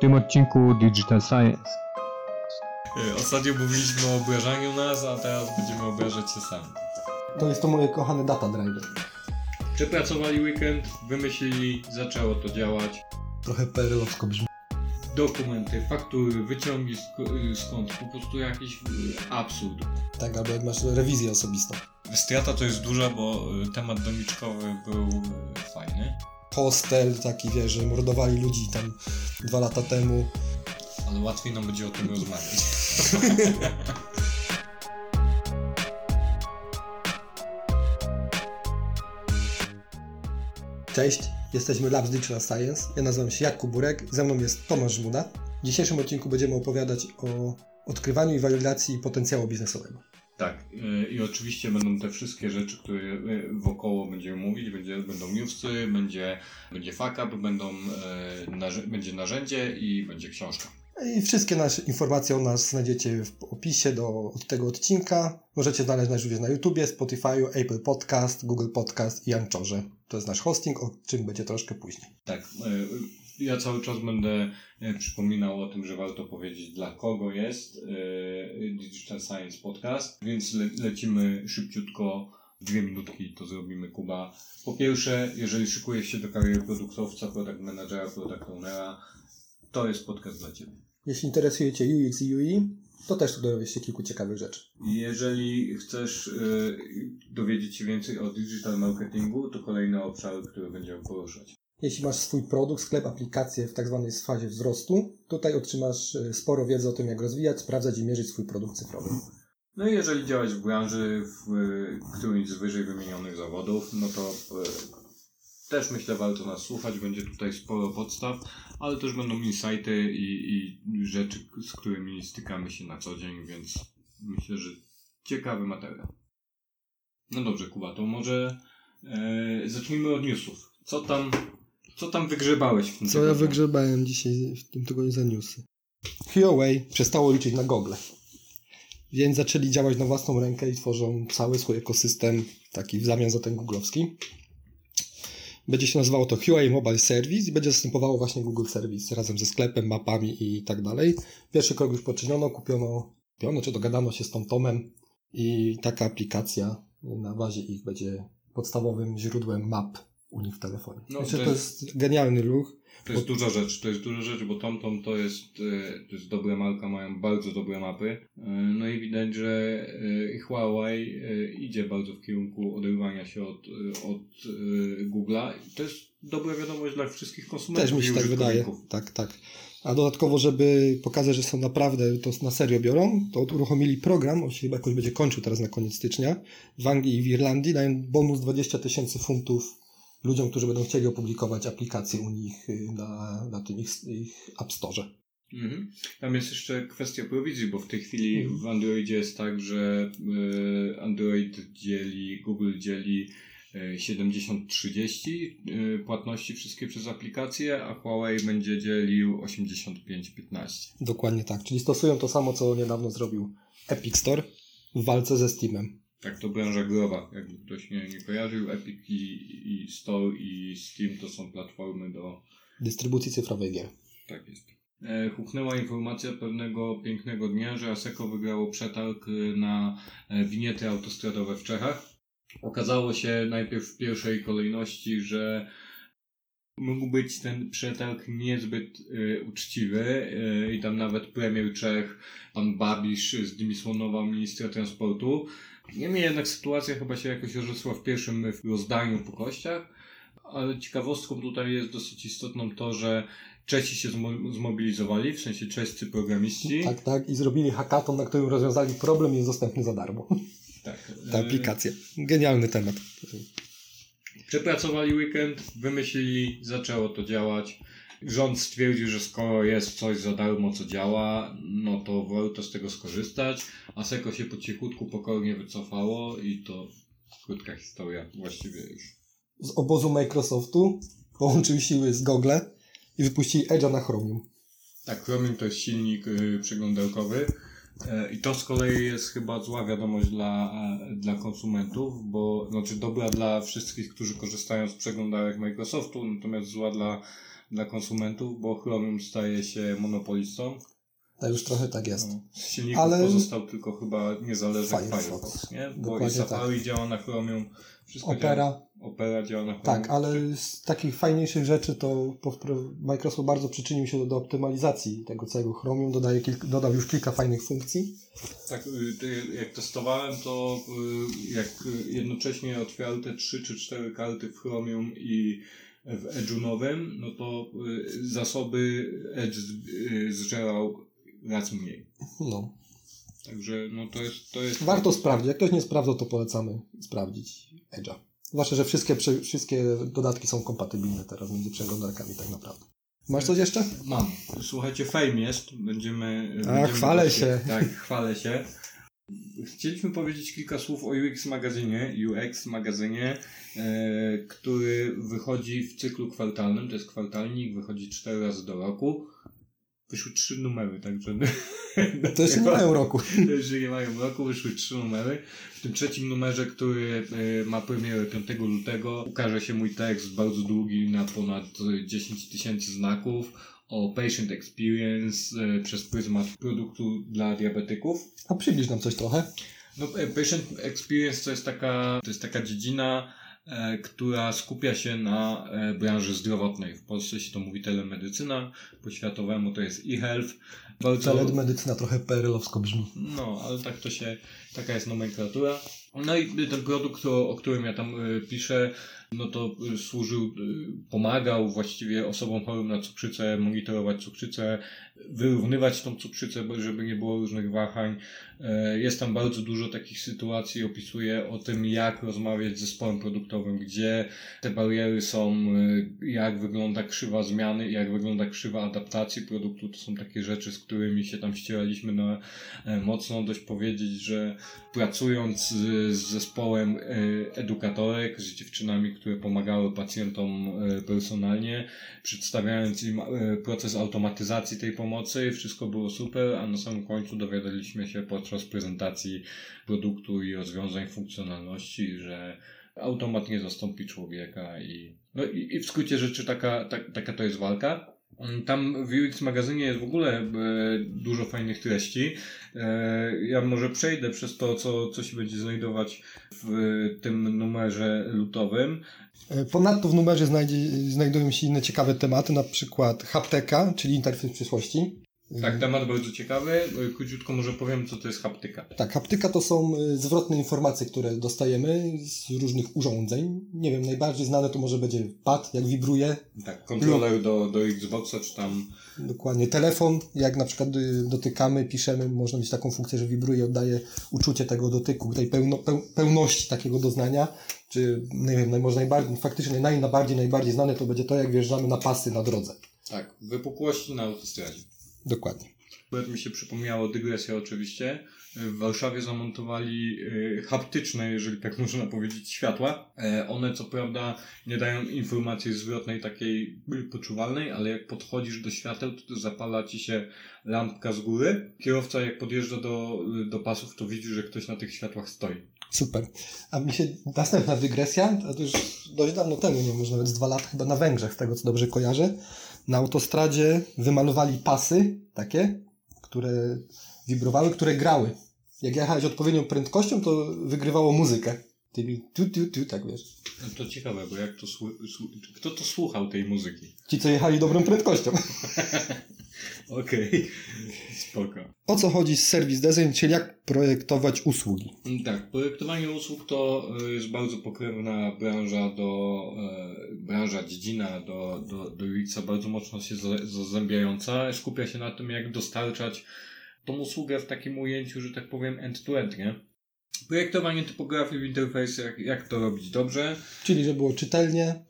tym odcinku Digital Science. E, Ostatnio mówiliśmy o obrażaniu nas, a teraz będziemy obrażać się sami. To jest to moje kochane data driver. Przepracowali weekend, wymyślili, zaczęło to działać. Trochę perelowsko brzmi. Dokumenty, faktury, wyciągi sk- skąd, po prostu jakiś y, absurd. Tak, albo jak masz rewizję osobistą. Strata to jest duża, bo temat doniczkowy był fajny, Hostel taki, wiesz, że mordowali ludzi tam dwa lata temu. ale łatwiej nam będzie o tym rozmawiać. Cześć, jesteśmy Labs Digital Science. Ja nazywam się Jakub Burek, ze mną jest Tomasz Żmuda. W dzisiejszym odcinku będziemy opowiadać o odkrywaniu i walidacji potencjału biznesowego. Tak, y, i oczywiście będą te wszystkie rzeczy, które y, wokoło będziemy mówić, będzie, będą newsy, będzie, będzie fuck up, będą, narzę- będzie narzędzie i będzie książka. I wszystkie nasze informacje o nas znajdziecie w opisie do od tego odcinka. Możecie znaleźć nas również na YouTubie, Spotify, Apple Podcast, Google Podcast i Anchorze. To jest nasz hosting, o czym będzie troszkę później. Tak, ja cały czas będę y, przypominał o tym, że warto powiedzieć dla kogo jest y, Digital Science Podcast, więc le, lecimy szybciutko, dwie minutki to zrobimy Kuba. Po pierwsze, jeżeli szykujesz się do kariery produktowca, product managera, product ownera, to jest podcast dla Ciebie. Jeśli interesuje Cię UX i UI, to też tu dowiesz się kilku ciekawych rzeczy. Jeżeli chcesz y, dowiedzieć się więcej o digital marketingu, to kolejny obszar, który będziemy poruszać. Jeśli masz swój produkt, sklep, aplikację w tak zwanej fazie wzrostu, tutaj otrzymasz e, sporo wiedzy o tym, jak rozwijać, sprawdzać i mierzyć swój produkt cyfrowy. No i jeżeli działać w branży, w y, którymś z wyżej wymienionych zawodów, no to y, też myślę warto nas słuchać, będzie tutaj sporo podstaw, ale też będą insighty i, i rzeczy, z którymi stykamy się na co dzień, więc myślę, że ciekawy materiał. No dobrze, Kuba, to może e, zacznijmy od newsów. Co tam, co tam wygrzebałeś w tym Co ja tygodniu? wygrzebałem dzisiaj w tym tygodniu za newsy? Huawei przestało liczyć na Google. Więc zaczęli działać na własną rękę i tworzą cały swój ekosystem taki w zamian za ten googlowski. Będzie się nazywało to Huawei Mobile Service i będzie zastępowało właśnie Google Service razem ze sklepem, mapami i tak dalej. Pierwszy krok już poczyniono, kupiono, kupiono czy dogadano się z TomTomem i taka aplikacja na bazie ich będzie podstawowym źródłem map u nich w telefonie. No, Znaczy, to to jest- genialny ruch. To jest duża rzecz, to jest duża rzecz, bo TomTom to jest, e, to jest dobra marka, mają bardzo dobre mapy. E, No i widać, że e, Huawei idzie bardzo w kierunku oderwania się od, od Google'a. To jest dobra wiadomość dla wszystkich konsumentów Też mi się tak wydaje. Tak, tak. A dodatkowo, żeby pokazać, że są naprawdę, to na serio biorą, to uruchomili program, on się chyba jakoś będzie kończył teraz na koniec stycznia, w Anglii i w Irlandii, dają bonus 20 tysięcy funtów ludziom, którzy będą chcieli opublikować aplikacje u nich y, na, na tym ich, ich App Store. Mhm. Tam jest jeszcze kwestia prowizji, bo w tej chwili Mhm. w Androidzie jest tak, że e, Android dzieli, Google dzieli e, 70-30 e, płatności wszystkie przez aplikacje, a Huawei będzie dzielił 85-15. Dokładnie tak. Czyli stosują to samo, co niedawno zrobił Epic Store w walce ze Steamem. Tak, to branża growa, jakby ktoś nie, nie kojarzył. Epic i, i Store i Steam to są platformy do... Dystrybucji cyfrowej gier. Tak jest. E, Huchnęła informacja pewnego pięknego dnia, że Aseko wygrało przetarg e, na e, winiety autostradowe w Czechach. Okazało się najpierw w pierwszej kolejności, że mógł być ten przetarg niezbyt e, uczciwy i tam nawet premier Czech, pan Babisz zdymisłonował ministra transportu. Niemniej jednak sytuacja chyba się jakoś rozrosła w pierwszym rozdaniu po kościach, ale ciekawostką tutaj jest dosyć istotną to, że Czesi się zmo- zmobilizowali, w sensie czescy programiści. Tak, tak. I zrobili hackathon, na którym rozwiązali problem i jest dostępny za darmo. tak. Ta aplikacja. Genialny temat. Przepracowali weekend, wymyślili, zaczęło to działać. Rząd stwierdził, że skoro jest coś za darmo, co działa, no to warto z tego skorzystać. A Seko się po cichutku pokornie wycofało i to krótka historia właściwie już. z obozu Microsoftu połączyli siły z Google i wypuścili Edge'a na Chromium. Tak, Chromium to jest silnik y, przeglądarkowy e, i to z kolei jest chyba zła wiadomość dla, e, dla konsumentów, bo znaczy dobra dla wszystkich, którzy korzystają z przeglądarek Microsoftu, natomiast zła dla dla konsumentów, bo Chromium staje się monopolistą. To już trochę tak jest. No, Z silników Ale- pozostał tylko chyba niezależny Firefox. Firefox, nie? Bo i Dokładnie Safari działa na Chromium, wszystko działa, Opera, Opera działa na Chromium. tak, ale z takich fajniejszych rzeczy to Microsoft bardzo przyczynił się do, do optymalizacji tego całego Chromium, dodaje kilk, dodał już kilka fajnych funkcji. Tak, y, jak testowałem, to y, jak y, jednocześnie otwierał te 3 czy 4 karty w Chromium i w Edge'u nowym, no to y, zasoby Edge y, zżerał raz mniej. No. Także no to jest... To jest Warto sprawdzić. Jak ktoś nie sprawdzał, to polecamy sprawdzić Edge'a. Zwłaszcza, że wszystkie, wszystkie dodatki są kompatybilne teraz między przeglądarkami tak naprawdę. Masz coś jeszcze? Mam. Słuchajcie, fame jest. Będziemy. A, będziemy chwalę się. Tak, chwalę się. Chcieliśmy powiedzieć kilka słów o UX magazynie, UX magazynie, e, który wychodzi w cyklu kwartalnym. To jest kwartalnik, wychodzi cztery razy do roku. Wyszły trzy numery, także. To jeszcze nie mają roku. To jeszcze nie mają roku, wyszły trzy numery. W tym trzecim numerze, który e, ma premierę 5 lutego, ukaże się mój tekst bardzo długi na ponad e, 10 tysięcy znaków o patient experience e, przez pryzmat produktu dla diabetyków. A przybliż nam coś trochę. No, e, patient experience to jest taka, to jest taka dziedzina, e, która skupia się na branży zdrowotnej. W Polsce się to mówi telemedycyna, po światowemu to jest e-health. Bardzo, Telemedycyna trochę PRL-owsko brzmi. no, ale tak to się, taka jest nomenklatura. No i ten produkt, o, o którym ja tam y, piszę, no to y, służył, y, pomagał właściwie osobom chorym na cukrzycę monitorować cukrzycę, wyrównywać tą cukrzycę, żeby nie było różnych wahań. E, Jest tam bardzo dużo takich sytuacji, opisuje o tym, jak rozmawiać z zespołem produktowym, gdzie te bariery są, jak wygląda krzywa zmiany, jak wygląda krzywa adaptacji produktu. To są takie rzeczy, z którymi się tam ścieraliśmy na e, mocno. Dość powiedzieć, że pracując z, z zespołem e, edukatorek, z dziewczynami, które pomagały pacjentom e, personalnie, przedstawiając im e, proces automatyzacji tej pomocy, wszystko było super, a na samym końcu dowiadaliśmy się podczas prezentacji produktu i rozwiązań funkcjonalności, że automat nie zastąpi człowieka i, no i, i w skrócie rzeczy taka, tak, taka to jest walka. Tam w UX magazynie jest w ogóle e, dużo fajnych treści. E, ja może przejdę przez to, co, co się będzie znajdować w tym numerze lutowym. E, Ponadto w numerze znajdzie, znajdują się inne ciekawe tematy, na przykład hapteka, czyli interfejs przyszłości. Tak, temat bardzo ciekawy. E, Króciutko może powiem, co to jest haptyka. Tak, haptyka to są y, zwrotne informacje, które dostajemy z różnych urządzeń. Nie wiem, najbardziej znane to może będzie pad, jak wibruje. Tak, kontroler do, do Xboxa, czy tam Dokładnie. Telefon, jak na przykład y, dotykamy, piszemy, można mieć taką funkcję, że wibruje, oddaje uczucie tego dotyku, tej pełno, peł, pełności takiego doznania. Czy, nie wiem, może najbardziej, faktycznie naj, najbardziej, najbardziej znane to będzie to, jak wjeżdżamy na pasy na drodze. tak, wypukłości na autostradzie. Dokładnie. Akurat mi się przypomniało, dygresja oczywiście. W Warszawie zamontowali y, haptyczne, jeżeli tak można powiedzieć, światła. E, one co prawda nie dają informacji zwrotnej takiej poczuwalnej, ale jak podchodzisz do świateł, to zapala ci się lampka z góry. Kierowca jak podjeżdża do, do pasów, to widzi, że ktoś na tych światłach stoi. Super. A mi się następna dygresja, to już dość dawno temu, nie może nawet z dwa lata, chyba na Węgrzech, z tego co dobrze kojarzę. Na autostradzie wymalowali pasy takie, które wibrowały, które grały. Jak jechałeś odpowiednią prędkością, to wygrywało muzykę. Tymi tu, tu, tu, tak wiesz. No to ciekawe, bo jak to kto to słuchał tej muzyki? Ci, co jechali dobrą prędkością. Okej, spoko. O co chodzi z Service Design, czyli jak projektować usługi? Tak, projektowanie usług to y, jest bardzo pokrewna branża do, e, branża dziedzina do, do, do UX-a, bardzo mocno się za- zazębiająca. Skupia się na tym, jak dostarczać tą usługę w takim ujęciu, że tak powiem, end-to-end, nie? Projektowanie typografii w interfejsach, jak to robić dobrze. Czyli, żeby było czytelnie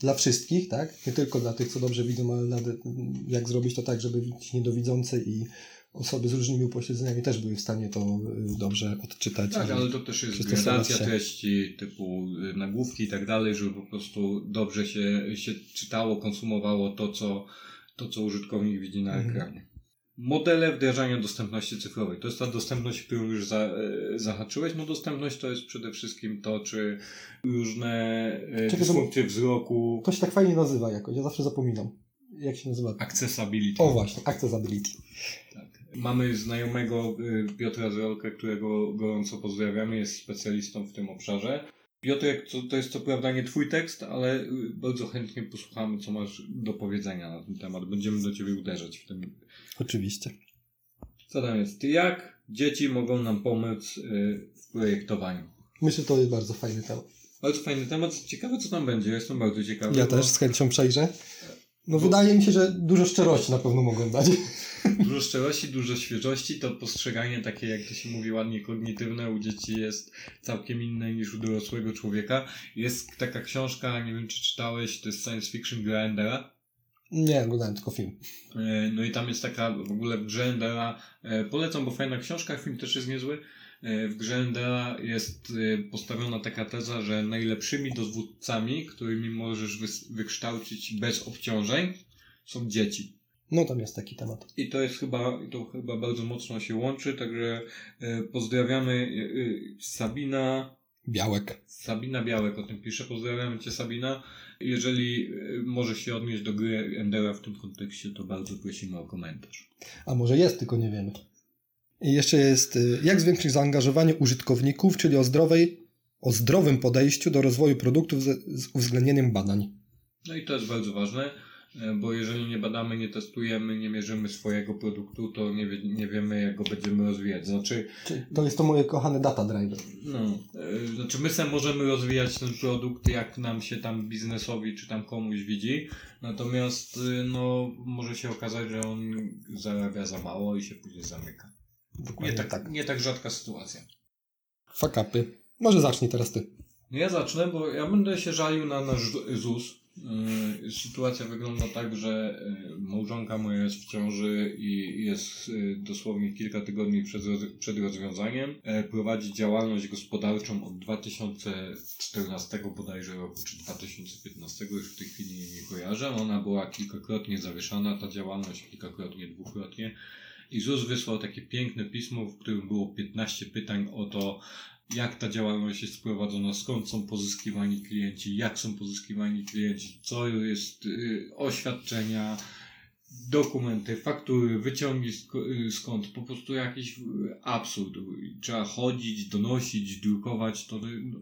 dla wszystkich, tak? Nie tylko dla tych, co dobrze widzą, ale nawet jak zrobić to tak, żeby ci niedowidzące i osoby z różnymi upośledzeniami też były w stanie to y, dobrze odczytać. Tak, ale to też jest gradacja treści typu y, nagłówki i tak dalej, żeby po prostu dobrze się, się czytało, konsumowało to co, to, co użytkownik widzi na Mhm. ekranie. Modele wdrażania dostępności cyfrowej. To jest ta dostępność, którą już za, e, zahaczyłeś. No dostępność to jest przede wszystkim to, czy różne e, dysfunkcje wzroku. To się tak fajnie nazywa jakoś, ja zawsze zapominam. jak się nazywa? Accessibility. O właśnie, accessibility. Tak. Mamy znajomego y, Piotra Zrolkę, którego gorąco pozdrawiamy, jest specjalistą w tym obszarze. Piotrek, to, to jest co prawda nie twój tekst, ale y, bardzo chętnie posłuchamy, co masz do powiedzenia na ten temat. Będziemy do ciebie uderzać w tym. Oczywiście. Co tam jest? Jak dzieci mogą nam pomóc y, w projektowaniu? Myślę, że to jest bardzo fajny temat. Bardzo fajny temat. Ciekawe, co tam będzie. Jestem bardzo ciekawy. Ja bo też z chęcią przejrzę. No Bo- wydaje mi się, że dużo szczerości na pewno mogą dać. Dużo szczerości, dużo świeżości. To postrzeganie takie, jak to się mówi ładnie, kognitywne u dzieci jest całkiem inne niż u dorosłego człowieka. Jest taka książka, nie wiem czy czytałeś, to jest science fiction Grandera. Nie, oglądałem tylko film. E, No i tam jest taka w ogóle w grze Endera, e, polecam, bo fajna książka, film też jest niezły. E, W grze Endera jest postawiona taka teza, że najlepszymi dowódcami, którymi możesz wykształcić bez obciążeń, są dzieci. No tam jest taki temat. I to jest chyba, to chyba bardzo mocno się łączy, także e, pozdrawiamy e, e, Sabina, Białek. Sabina Białek o tym pisze. Pozdrawiamy Cię Sabina. Jeżeli możesz się odnieść do gry Endera w tym kontekście, to bardzo prosimy o komentarz. A może jest, tylko nie wiemy. I jeszcze jest, jak zwiększyć zaangażowanie użytkowników, czyli o zdrowej, o zdrowym podejściu do rozwoju produktów z, z uwzględnieniem badań. No i to jest bardzo ważne, bo jeżeli nie badamy, nie testujemy, nie mierzymy swojego produktu, to nie, wie, nie wiemy, jak go będziemy rozwijać. Znaczy, to jest to moje kochane data driver. no, e, znaczy my sam możemy rozwijać ten produkt, jak nam się tam biznesowi czy tam komuś widzi, natomiast e, no, może się okazać, że on zarabia za mało i się później zamyka. Nie Dokładnie tak, tak. nie tak rzadka sytuacja. Fakapy. Może zacznij teraz ty. No ja zacznę, bo ja będę się żalił na nasz ZUS. Yy, Sytuacja wygląda tak, że yy, małżonka moja jest w ciąży i jest yy, dosłownie kilka tygodni przed, przed rozwiązaniem. E, Prowadzi działalność gospodarczą od 2014 bodajże roku, czy 2015, już w tej chwili nie kojarzę. Ona była kilkakrotnie zawieszana, ta działalność kilkakrotnie, dwukrotnie. I ZUS wysłał takie piękne pismo, w którym było 15 pytań o to, jak ta działalność jest prowadzona, skąd są pozyskiwani klienci, jak są pozyskiwani klienci, co jest y, oświadczenia, dokumenty, faktury, wyciągi sk- y, skąd, po prostu jakiś y, absurd. Trzeba chodzić, donosić, drukować, to no,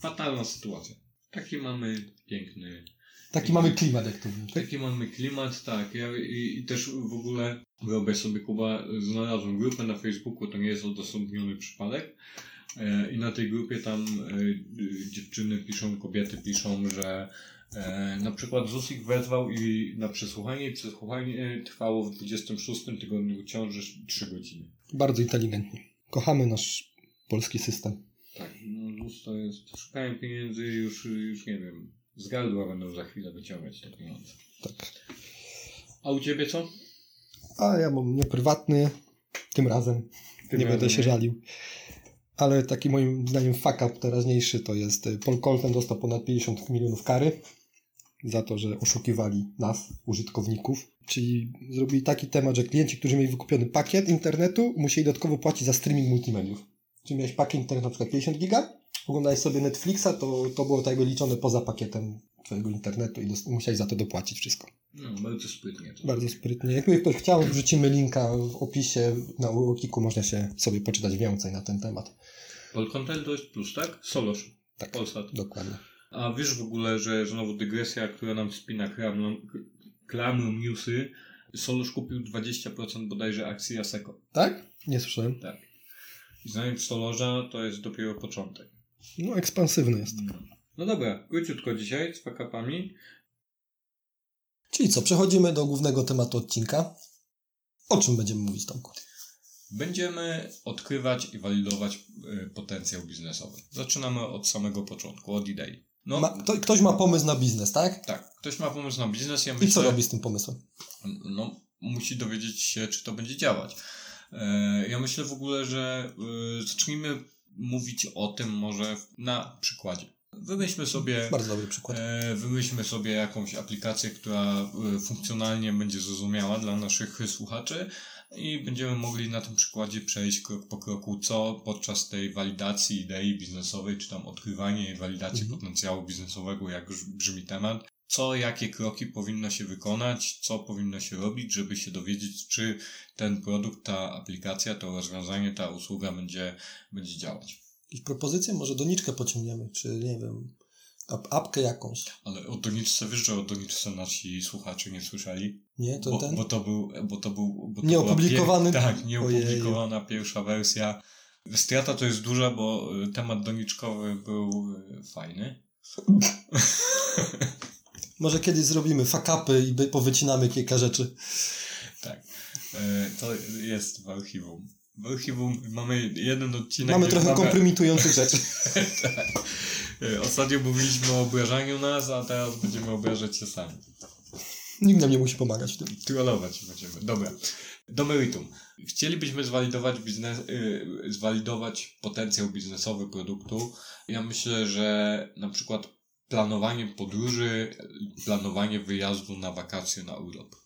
fatalna sytuacja. Taki mamy piękny Taki mamy klimat, jak to mówi. Tak? Taki mamy klimat, tak. Ja, i, I też w ogóle wyobraź sobie, Kuba, znalazłem grupę na Facebooku, to nie jest odosobniony przypadek. E, I na tej grupie tam e, dziewczyny piszą, kobiety piszą, że e, na przykład ZUS ich wezwał i na przesłuchanie i przesłuchanie trwało w 26 tygodniu ciąży 3 godziny. Bardzo inteligentnie. Kochamy nasz polski system. Tak, no ZUS to jest, szukają pieniędzy już, już nie wiem, z gardła będą za chwilę wyciągać te pieniądze. Tak. A u Ciebie co? A ja mam nieprywatny, tym razem. Tym nie razem będę się nie? żalił. Ale taki moim zdaniem fuck up teraźniejszy to jest y, Paul Colton dostał ponad 50 milionów kary za to, że oszukiwali nas, użytkowników. Czyli zrobili taki temat, że klienci, którzy mieli wykupiony pakiet internetu, musieli dodatkowo płacić za streaming multimediów. Czyli miałeś pakiet internetu na przykład 50 giga, oglądałeś sobie Netflixa, to, to było tak jakby liczone poza pakietem twojego internetu i musiałeś za to dopłacić wszystko. No, bardzo sprytnie. To. Bardzo sprytnie. Jakby ktoś chciał, wrzucimy linka w opisie na Łokiku, można się sobie poczytać więcej na ten temat. Polkontel to jest plus, tak? Solosz. Tak, Polsat. dokładnie. A wiesz w ogóle, że znowu dygresja, która nam spina klamrą, klamrą newsy, Solosz kupił 20% bodajże akcji Aseko. Tak? Nie słyszałem. Tak. I znając Solorza, to jest dopiero początek. No, ekspansywny jest. No, no dobra, króciutko dzisiaj z fakapami. Czyli co, przechodzimy do głównego tematu odcinka. O czym będziemy mówić, Tomku? Będziemy odkrywać i walidować y, potencjał biznesowy. Zaczynamy od samego początku, od idei. No, Ma, kto, ktoś ma pomysł na biznes, tak? tak, ktoś ma pomysł na biznes, ja I myślę... co robi z tym pomysłem? no, musi dowiedzieć się, czy to będzie działać. E, Ja myślę w ogóle, że e, zacznijmy mówić o tym może na przykładzie. Wymyślmy sobie, Bardzo dobry przykład. e, wymyślmy sobie jakąś aplikację, która e, funkcjonalnie będzie zrozumiała dla naszych słuchaczy i będziemy mogli na tym przykładzie przejść krok po kroku, co podczas tej walidacji idei biznesowej, czy tam odkrywania i walidacji Mhm. potencjału biznesowego, jak już brzmi temat, co, jakie kroki powinno się wykonać, co powinno się robić, żeby się dowiedzieć, czy ten produkt, ta aplikacja, to rozwiązanie, ta usługa będzie, będzie działać. Jakieś propozycje? Może doniczkę pociągniemy, czy nie wiem, ap apkę jakąś. Ale o doniczce, wiesz, że o doniczce nasi słuchacze nie słyszeli? Nie, to bo, ten? bo to był, bo to był... Bo to Nieopublikowany? Pier... Tak, nieopublikowana pierwsza wersja. Strata to jest duża, bo y, temat doniczkowy był y, fajny. Może kiedyś zrobimy fakapy i powycinamy kilka rzeczy. Tak. E, to jest w archiwum. W archiwum mamy jeden odcinek. Mamy trochę mamy... kompromitujących rzeczy. tak. E, ostatnio mówiliśmy o obrażaniu nas, a teraz będziemy obrażać się sami. Nikt nam nie musi pomagać w tym. Trollować będziemy. Dobra. Do meritum. Chcielibyśmy zwalidować, biznes, yy, zwalidować potencjał biznesowy produktu. Ja myślę, że na przykład planowanie podróży, planowanie wyjazdu na wakacje, na urlop.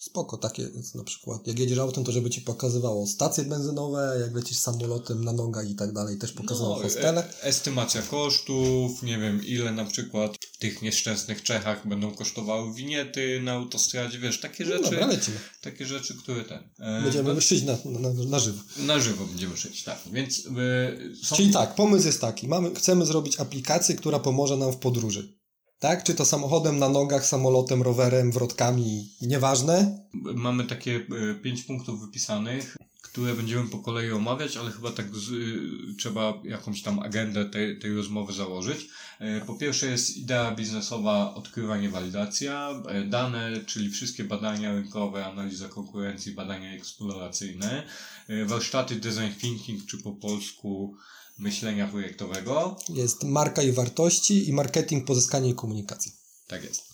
Spoko, takie na przykład. Jak jedziesz autem, to żeby ci pokazywało stacje benzynowe, jak lecisz samolotem na nogach i tak dalej, też pokazywało no, hostele. E estymacja kosztów, nie wiem ile na przykład w tych nieszczęsnych Czechach będą kosztowały winiety na autostradzie, wiesz, takie no rzeczy. Dobra. Takie rzeczy, które ten. E, będziemy no, szyć na, na, na żywo. Na żywo będziemy szyć, tak. Więc e, są... Czyli tak, pomysł jest taki. Mamy, chcemy zrobić aplikację, która pomoże nam w podróży. Tak? Czy to samochodem, na nogach, samolotem, rowerem, wrotkami, nieważne. Mamy takie e, pięć punktów wypisanych, które będziemy po kolei omawiać, ale chyba tak z, e, trzeba jakąś tam agendę tej, tej rozmowy założyć. E, po pierwsze jest idea biznesowa odkrywanie, walidacja, dane, czyli wszystkie badania rynkowe, analiza konkurencji, badania eksploracyjne, warsztaty design thinking, czy po polsku myślenia projektowego. Jest marka i wartości i marketing, pozyskanie i komunikacja. Tak jest.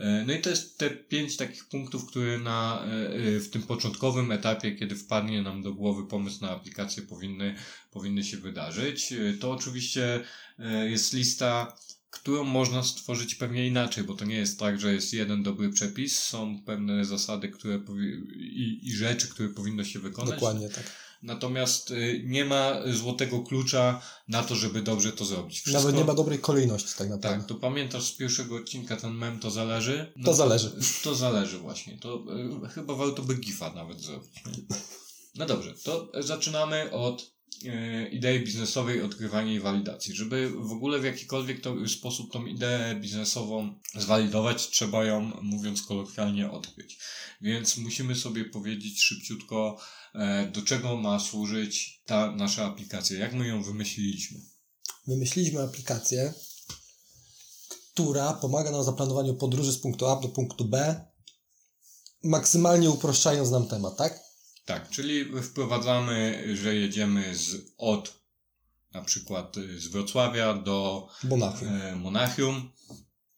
E, no i to jest te pięć takich punktów, które na, e, e, w tym początkowym etapie, kiedy wpadnie nam do głowy pomysł na aplikację, powinny, powinny się wydarzyć. To oczywiście jest lista, którą można stworzyć pewnie inaczej, bo to nie jest tak, że jest jeden dobry przepis, są pewne zasady które i, i rzeczy, które powinno się wykonać. Dokładnie tak Natomiast y, nie ma złotego klucza na to, żeby dobrze to zrobić. Wszystko... Nawet nie ma dobrej kolejności tak naprawdę. Tak, to pamiętasz z pierwszego odcinka ten mem to zależy? No to zależy. To zależy właśnie. To y, chyba warto by gifa nawet zrobić. Nie? No dobrze, to zaczynamy od idei biznesowej, odkrywania i walidacji. Żeby w ogóle w jakikolwiek to, sposób tą ideę biznesową zwalidować, trzeba ją, mówiąc kolokwialnie, odkryć. Więc musimy sobie powiedzieć szybciutko, E, do czego ma służyć ta nasza aplikacja, jak my ją wymyśliliśmy. Wymyśliliśmy aplikację, która pomaga nam w zaplanowaniu podróży z punktu A do punktu B, maksymalnie uproszczając nam temat, tak? Tak, czyli wprowadzamy, że jedziemy z, od na przykład z Wrocławia do Monachium. E, Monachium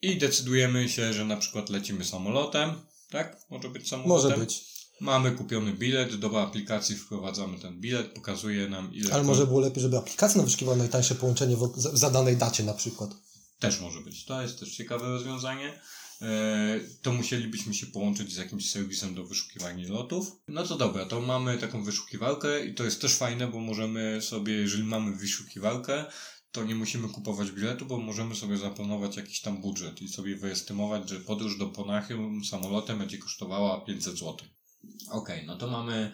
i decydujemy się, że na przykład lecimy samolotem, tak? Może być samolotem? Może być. Mamy kupiony bilet, do aplikacji wprowadzamy ten bilet, pokazuje nam ile... Ale może było lepiej, żeby aplikacja nam wyszukiwała najtańsze połączenie w zadanej dacie na przykład. Też może być. To jest też ciekawe rozwiązanie. E, to musielibyśmy się połączyć z jakimś serwisem do wyszukiwania lotów. No to dobra, to mamy taką wyszukiwarkę i to jest też fajne, bo możemy sobie, jeżeli mamy wyszukiwarkę, to nie musimy kupować biletu, bo możemy sobie zaplanować jakiś tam budżet i sobie wyestymować, że podróż do Monachium samolotem będzie kosztowała 500 zł. Okej, okay, no to mamy,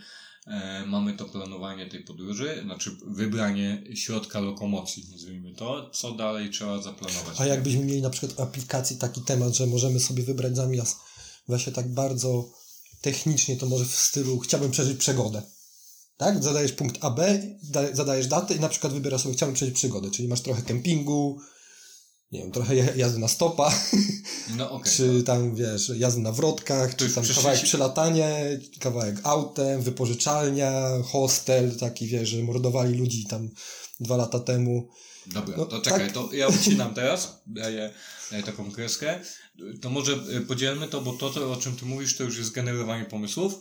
mamy to planowanie tej podróży, znaczy wybranie środka lokomocji, nazwijmy to. Co dalej trzeba zaplanować? A jakbyśmy mieli na przykład w aplikacji taki temat, że możemy sobie wybrać zamiast właśnie tak bardzo technicznie, to może w stylu chciałbym przeżyć przygodę. Tak? Zadajesz punkt AB, zadajesz datę i na przykład wybierasz sobie chciałbym przeżyć przygodę, czyli masz trochę kempingu, nie wiem, trochę jazdy na stopa, no, okay, czy tam, wiesz, jazdy na wrotkach, czy tam kawałek przelatanie, kawałek autem, wypożyczalnia, hostel, taki, wiesz, że mordowali ludzi tam dwa lata temu. Dobra, no, to czekaj, tak. to ja ucinam teraz, daję, daję taką kreskę. To może y, podzielmy to, bo to, to, o czym ty mówisz, to już jest generowanie pomysłów.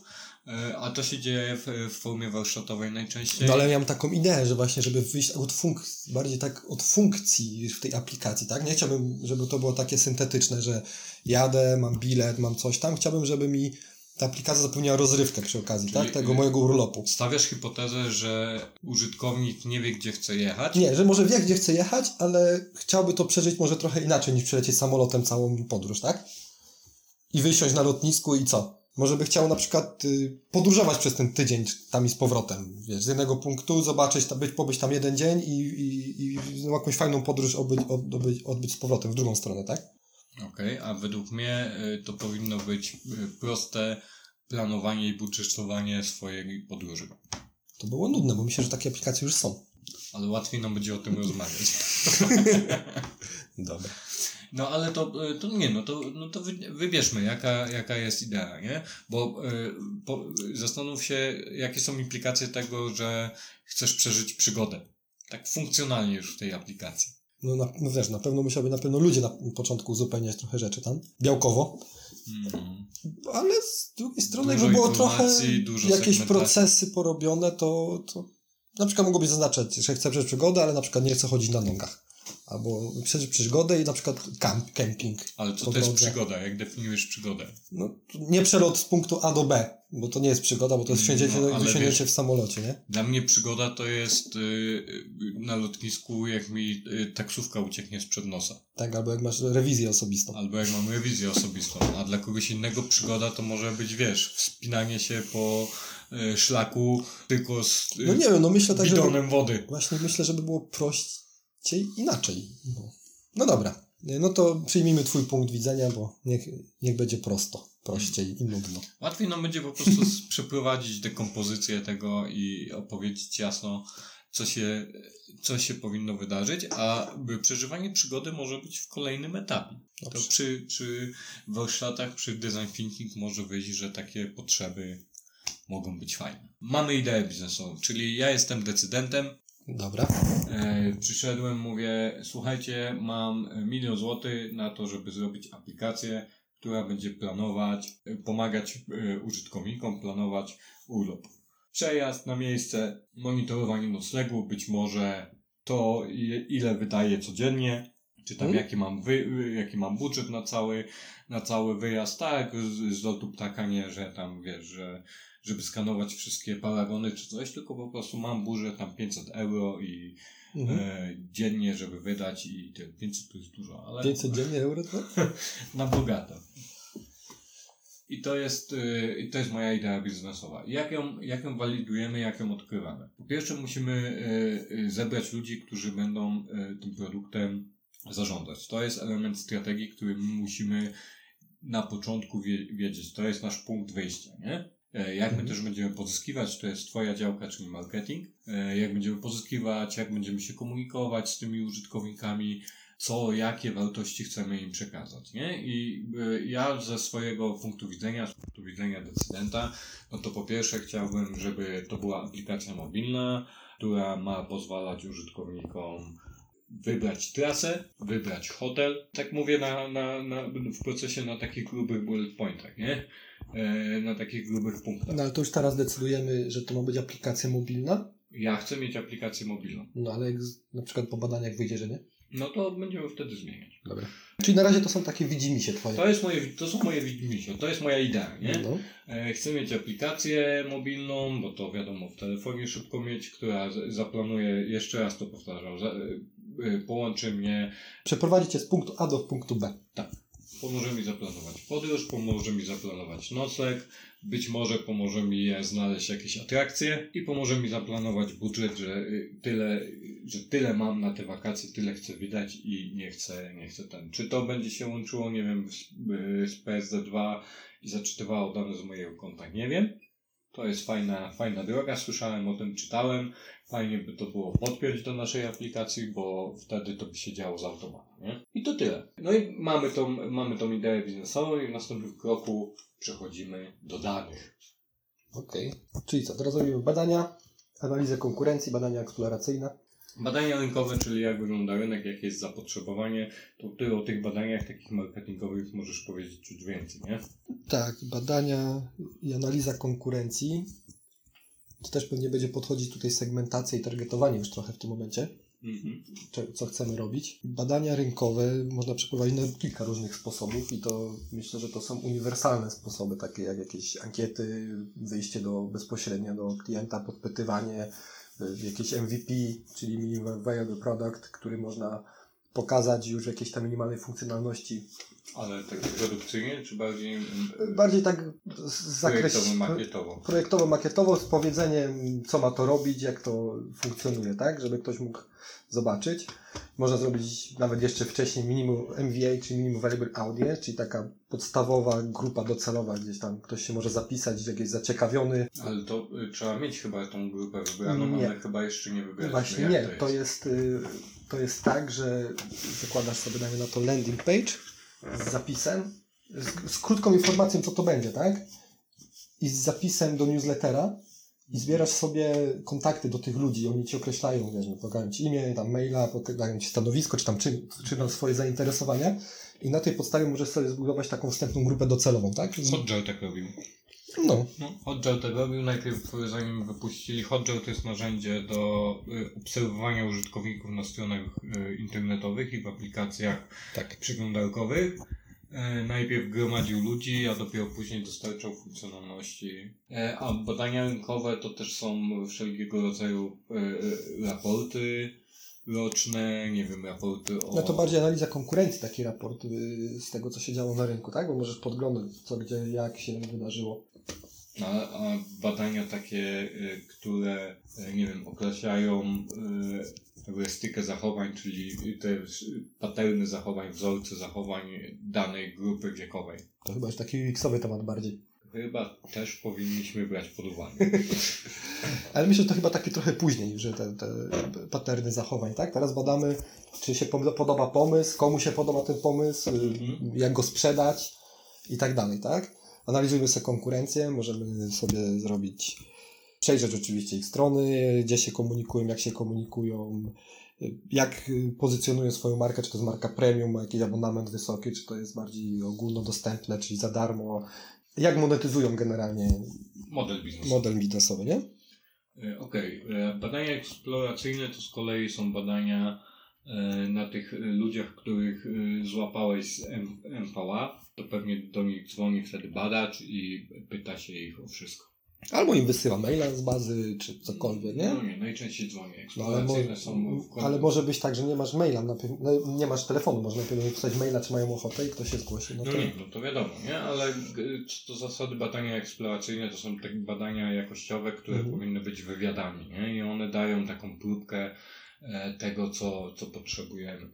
E, a to się dzieje w, w, formie warsztatowej najczęściej. No ale ja mam taką ideę, że właśnie, żeby wyjść od funkcji, bardziej tak od funkcji w tej aplikacji, tak? Nie chciałbym, żeby to było takie syntetyczne, że jadę, mam bilet, mam coś tam. Chciałbym, żeby mi Ta aplikacja zapewniała rozrywkę przy okazji, Czyli- tak? Tego mojego urlopu. Stawiasz hipotezę, że użytkownik nie wie, gdzie chce jechać. Nie, że może wie, gdzie chce jechać, ale chciałby to przeżyć może trochę inaczej niż przelecieć samolotem całą podróż, tak? I wysiąść na lotnisku i co? Może by chciał na przykład y, podróżować przez ten tydzień tam i z powrotem, wiesz, z jednego punktu, zobaczyć, być, pobyć tam jeden dzień i, i, i jakąś fajną podróż odbyć, od- odbyć, odbyć z powrotem w drugą stronę, tak? Okej, a według mnie y, to powinno być y, proste planowanie i budżetowanie swojej podróży. To było nudne, bo myślę, że takie aplikacje już są. Ale łatwiej nam będzie o tym rozmawiać. Dobra. No ale to, y, to nie, no to, no to wy- wybierzmy, jaka, jaka jest idea, nie? Bo y, po, zastanów się, jakie są implikacje tego, że chcesz przeżyć przygodę. Tak funkcjonalnie już w tej aplikacji. No, na, no wiesz, na pewno musiałby na pewno ludzie na początku uzupełniać trochę rzeczy tam, białkowo, Mhm. ale z drugiej strony Dużo jakby było trochę jakieś procesy porobione, to, to na przykład mogłoby zaznaczać, że chce przeżyć przygodę, ale na przykład nie chce chodzić na nogach. Albo przeżyć przygodę i na przykład camp, camping. Ale co to jest przygoda? Jak definiujesz przygodę? No, nie przelot z punktu A do B, bo to nie jest przygoda, bo to jest No, wsiądziecie, ale wysiądziecie wiesz- w samolocie, nie? Dla mnie przygoda to jest y, y, na lotnisku, jak mi y, taksówka ucieknie sprzed nosa. Tak, albo jak masz rewizję osobistą. Albo jak mam rewizję osobistą. A dla kogoś innego przygoda to może być, wiesz, wspinanie się po y, szlaku tylko z y, No nie wiem, no myślę tak, bidonem wody. Właśnie myślę, żeby było prościej inaczej. No, no dobra, no to przyjmijmy twój punkt widzenia, bo niech, niech będzie prosto, prościej i nudno. Łatwiej nam będzie po prostu przeprowadzić dekompozycję tego i opowiedzieć jasno, co się, co się powinno wydarzyć, a przeżywanie przygody może być w kolejnym etapie. To Dobrze. przy, przy warsztatach, przy design thinking może wyjść, że takie potrzeby mogą być fajne. Mamy ideę biznesową, czyli ja jestem decydentem, Dobra. E, przyszedłem, mówię, słuchajcie, mam milion złotych na to, żeby zrobić aplikację, która będzie planować, e, pomagać e, użytkownikom planować urlop. Przejazd na miejsce, monitorowanie noclegu, być może to, ile wydaje codziennie, czy tam Mhm. jaki, mam wy, jaki mam budżet na cały, na cały wyjazd, tak, z, z lotu ptaka nie, że tam wiesz, że żeby skanować wszystkie paragony czy coś, tylko po prostu mam budżet tam 500 euro i Mhm. e, dziennie, żeby wydać i te 500 to jest dużo, ale 500 dziennie euro to? na bogato. I to jest, i to jest moja idea biznesowa. Jak ją, jak ją walidujemy, jak ją odkrywamy? Po pierwsze musimy y, y, zebrać ludzi, którzy będą tym produktem zarządzać. To jest element strategii, który my musimy na początku wie, wiedzieć. To jest nasz punkt wyjścia, nie? E, Jak my Mhm. też będziemy pozyskiwać, to jest Twoja działka, czyli marketing. E, Jak będziemy pozyskiwać, jak będziemy się komunikować z tymi użytkownikami, co, jakie wartości chcemy im przekazać, nie? I y, ja ze swojego punktu widzenia, z punktu widzenia decydenta, no to po pierwsze chciałbym, żeby to była aplikacja mobilna, która ma pozwalać użytkownikom wybrać trasę, wybrać hotel. Tak mówię na, na, na, w procesie na takich grubych bullet pointach, nie? E, na takich grubych punktach. No ale to już teraz decydujemy, że to ma być aplikacja mobilna, Ja chcę mieć aplikację mobilną. no ale jak z, na przykład po badaniach wyjdzie, że nie? No to będziemy wtedy zmieniać. Dobra. Czyli na razie to są takie widzimisię twoje. To, jest moje, to są moje widzimisię, to jest moja idea, nie? No. E, Chcę mieć aplikację mobilną, bo to wiadomo w telefonie szybko mieć, która zaplanuje, jeszcze raz to powtarzam, za, połączy mnie, Przeprowadzić cię z punktu A do punktu B. pomoże mi zaplanować podróż, pomoże mi zaplanować nocleg, być może pomoże mi znaleźć jakieś atrakcje i pomoże mi zaplanować budżet, że y, tyle, że tyle mam na te wakacje, tyle chcę wydać i nie chcę, nie chcę ten. Czy to będzie się łączyło, nie wiem, z, y, z PSD2 i zaczytywało dane z mojego konta, nie wiem. To jest fajna, fajna droga, słyszałem o tym, czytałem. Fajnie by to było podpiąć do naszej aplikacji, bo wtedy to by się działo z nie? I to tyle. No i mamy tą, mamy tą ideę biznesową i w następnym kroku przechodzimy do danych. Okej. Czyli co, teraz robimy badania, analizę konkurencji, badania eksploracyjne. Badania rynkowe, czyli jak wygląda rynek, jakie jest zapotrzebowanie, to ty o tych badaniach takich marketingowych możesz powiedzieć czuć więcej, nie? Tak, badania i analiza konkurencji. To też pewnie będzie podchodzić tutaj segmentacja i targetowanie już trochę w tym momencie. Mhm. co chcemy robić. Badania rynkowe można przeprowadzić na kilka różnych sposobów i to myślę, że to są uniwersalne sposoby, takie jak jakieś ankiety, wyjście do, bezpośrednio do klienta, podpytywanie, jakieś MVP, czyli Minimum Viable Product, który można pokazać już jakieś tam minimalnej funkcjonalności. Ale tak produkcyjnie, czy bardziej mm, Bardziej tak z projektowo-makietowo? projektowo-makietowo z powiedzeniem, co ma to robić, jak to funkcjonuje, tak? Żeby ktoś mógł zobaczyć. Można zrobić nawet jeszcze wcześniej minimum MVA, czyli Minimum Valuable Audience, czyli taka podstawowa grupa docelowa, gdzieś tam ktoś się może zapisać, jest zaciekawiony. Ale to y, trzeba mieć chyba tą grupę wybraną, Nie. ale chyba jeszcze nie wybraliśmy. Właśnie jak nie, to jest, y, to jest tak, że zakładasz sobie, na to landing page z zapisem, z, z krótką informacją, co to będzie, tak? I z zapisem do newslettera i zbierasz sobie kontakty do tych ludzi, oni ci określają, wiesz, no, pokażą ci imię, tam maila, pokażą ci stanowisko, czy tam czy, czy tam swoje zainteresowania i na tej podstawie możesz sobie zbudować taką wstępną grupę docelową, tak? Hotjar tak robił. No, No, Hotjar tak robił. Najpierw zanim wypuścili Hotjar to jest narzędzie do y, obserwowania użytkowników na stronach y, internetowych i w aplikacjach tak. przeglądarkowych. E, Najpierw gromadził ludzi, a dopiero później dostarczał funkcjonalności. E, A badania rynkowe to też są wszelkiego rodzaju e, raporty roczne, nie wiem, raporty o... No to bardziej analiza konkurencji, taki raport y, z tego, co się działo na rynku, tak? Bo możesz podglądać, co, gdzie, jak się wydarzyło. A, a badania takie, y, które, y, nie wiem, określają heurystykę zachowań, czyli te paterny zachowań, wzorce zachowań danej grupy wiekowej. To chyba już taki UX-owy temat bardziej. Chyba też powinniśmy brać pod uwagę. Ale myślę, że to chyba taki trochę później, że te, te paterny zachowań, tak? Teraz badamy, czy się podoba pomysł, komu się podoba ten pomysł, Mhm. jak go sprzedać i tak dalej, tak? Analizujemy sobie konkurencję, możemy sobie zrobić, przejrzeć oczywiście ich strony, gdzie się komunikują, jak się komunikują, jak pozycjonują swoją markę, czy to jest marka premium, ma jakiś abonament wysoki, czy to jest bardziej ogólnodostępne, czyli za darmo, jak monetyzują generalnie Model biznesowy. model biznesowy, nie? E, Okej, e, badania eksploracyjne to z kolei są badania e, na tych ludziach, których złapałeś z MVA. To pewnie do nich dzwoni wtedy badacz i pyta się ich o wszystko. Albo im wysyła maila z bazy, czy cokolwiek, nie? No nie, najczęściej dzwoni. No, ale, mo- są w ale może być tak, że nie masz maila, najpierw, no, nie masz telefonu, można najpierw napisać maila, czy mają ochotę i ktoś się zgłosi. No No to, nie, no to wiadomo, nie? Ale to zasady badania eksploracyjne to są takie badania jakościowe, które Mhm. powinny być wywiadami, nie? I one dają taką próbkę e, tego, co, co potrzebujemy.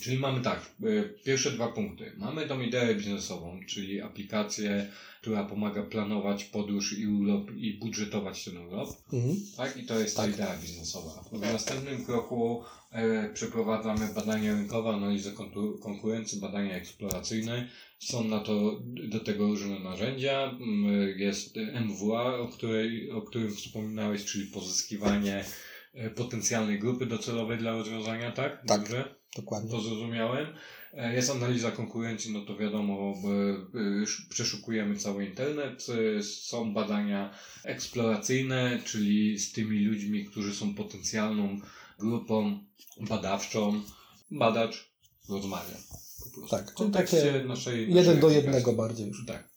Czyli mamy tak, e, pierwsze dwa punkty. Mamy tą ideę biznesową, czyli aplikację, która pomaga planować podróż i urlop i budżetować ten urlop. mhm. Tak, i to jest ta Tak. idea biznesowa. W następnym kroku e, przeprowadzamy badania rynkowe, analizę konkurencji, badania eksploracyjne. Są na to, do tego różne narzędzia. Mm, Jest MWA, o, której, o którym wspominałeś, czyli pozyskiwanie e, potencjalnej grupy docelowej dla rozwiązania, tak? Tak. Dobrze? Dokładnie. To zrozumiałem. E, Jest analiza konkurencji, no to wiadomo, e, sz- przeszukujemy cały internet. E, Są badania eksploracyjne, czyli z tymi ludźmi, którzy są potencjalną grupą badawczą. Badacz rozmawia. Po prostu. Tak, w czyli kontekście takie naszej, Jeden naszej do jednego bardziej już. Tak.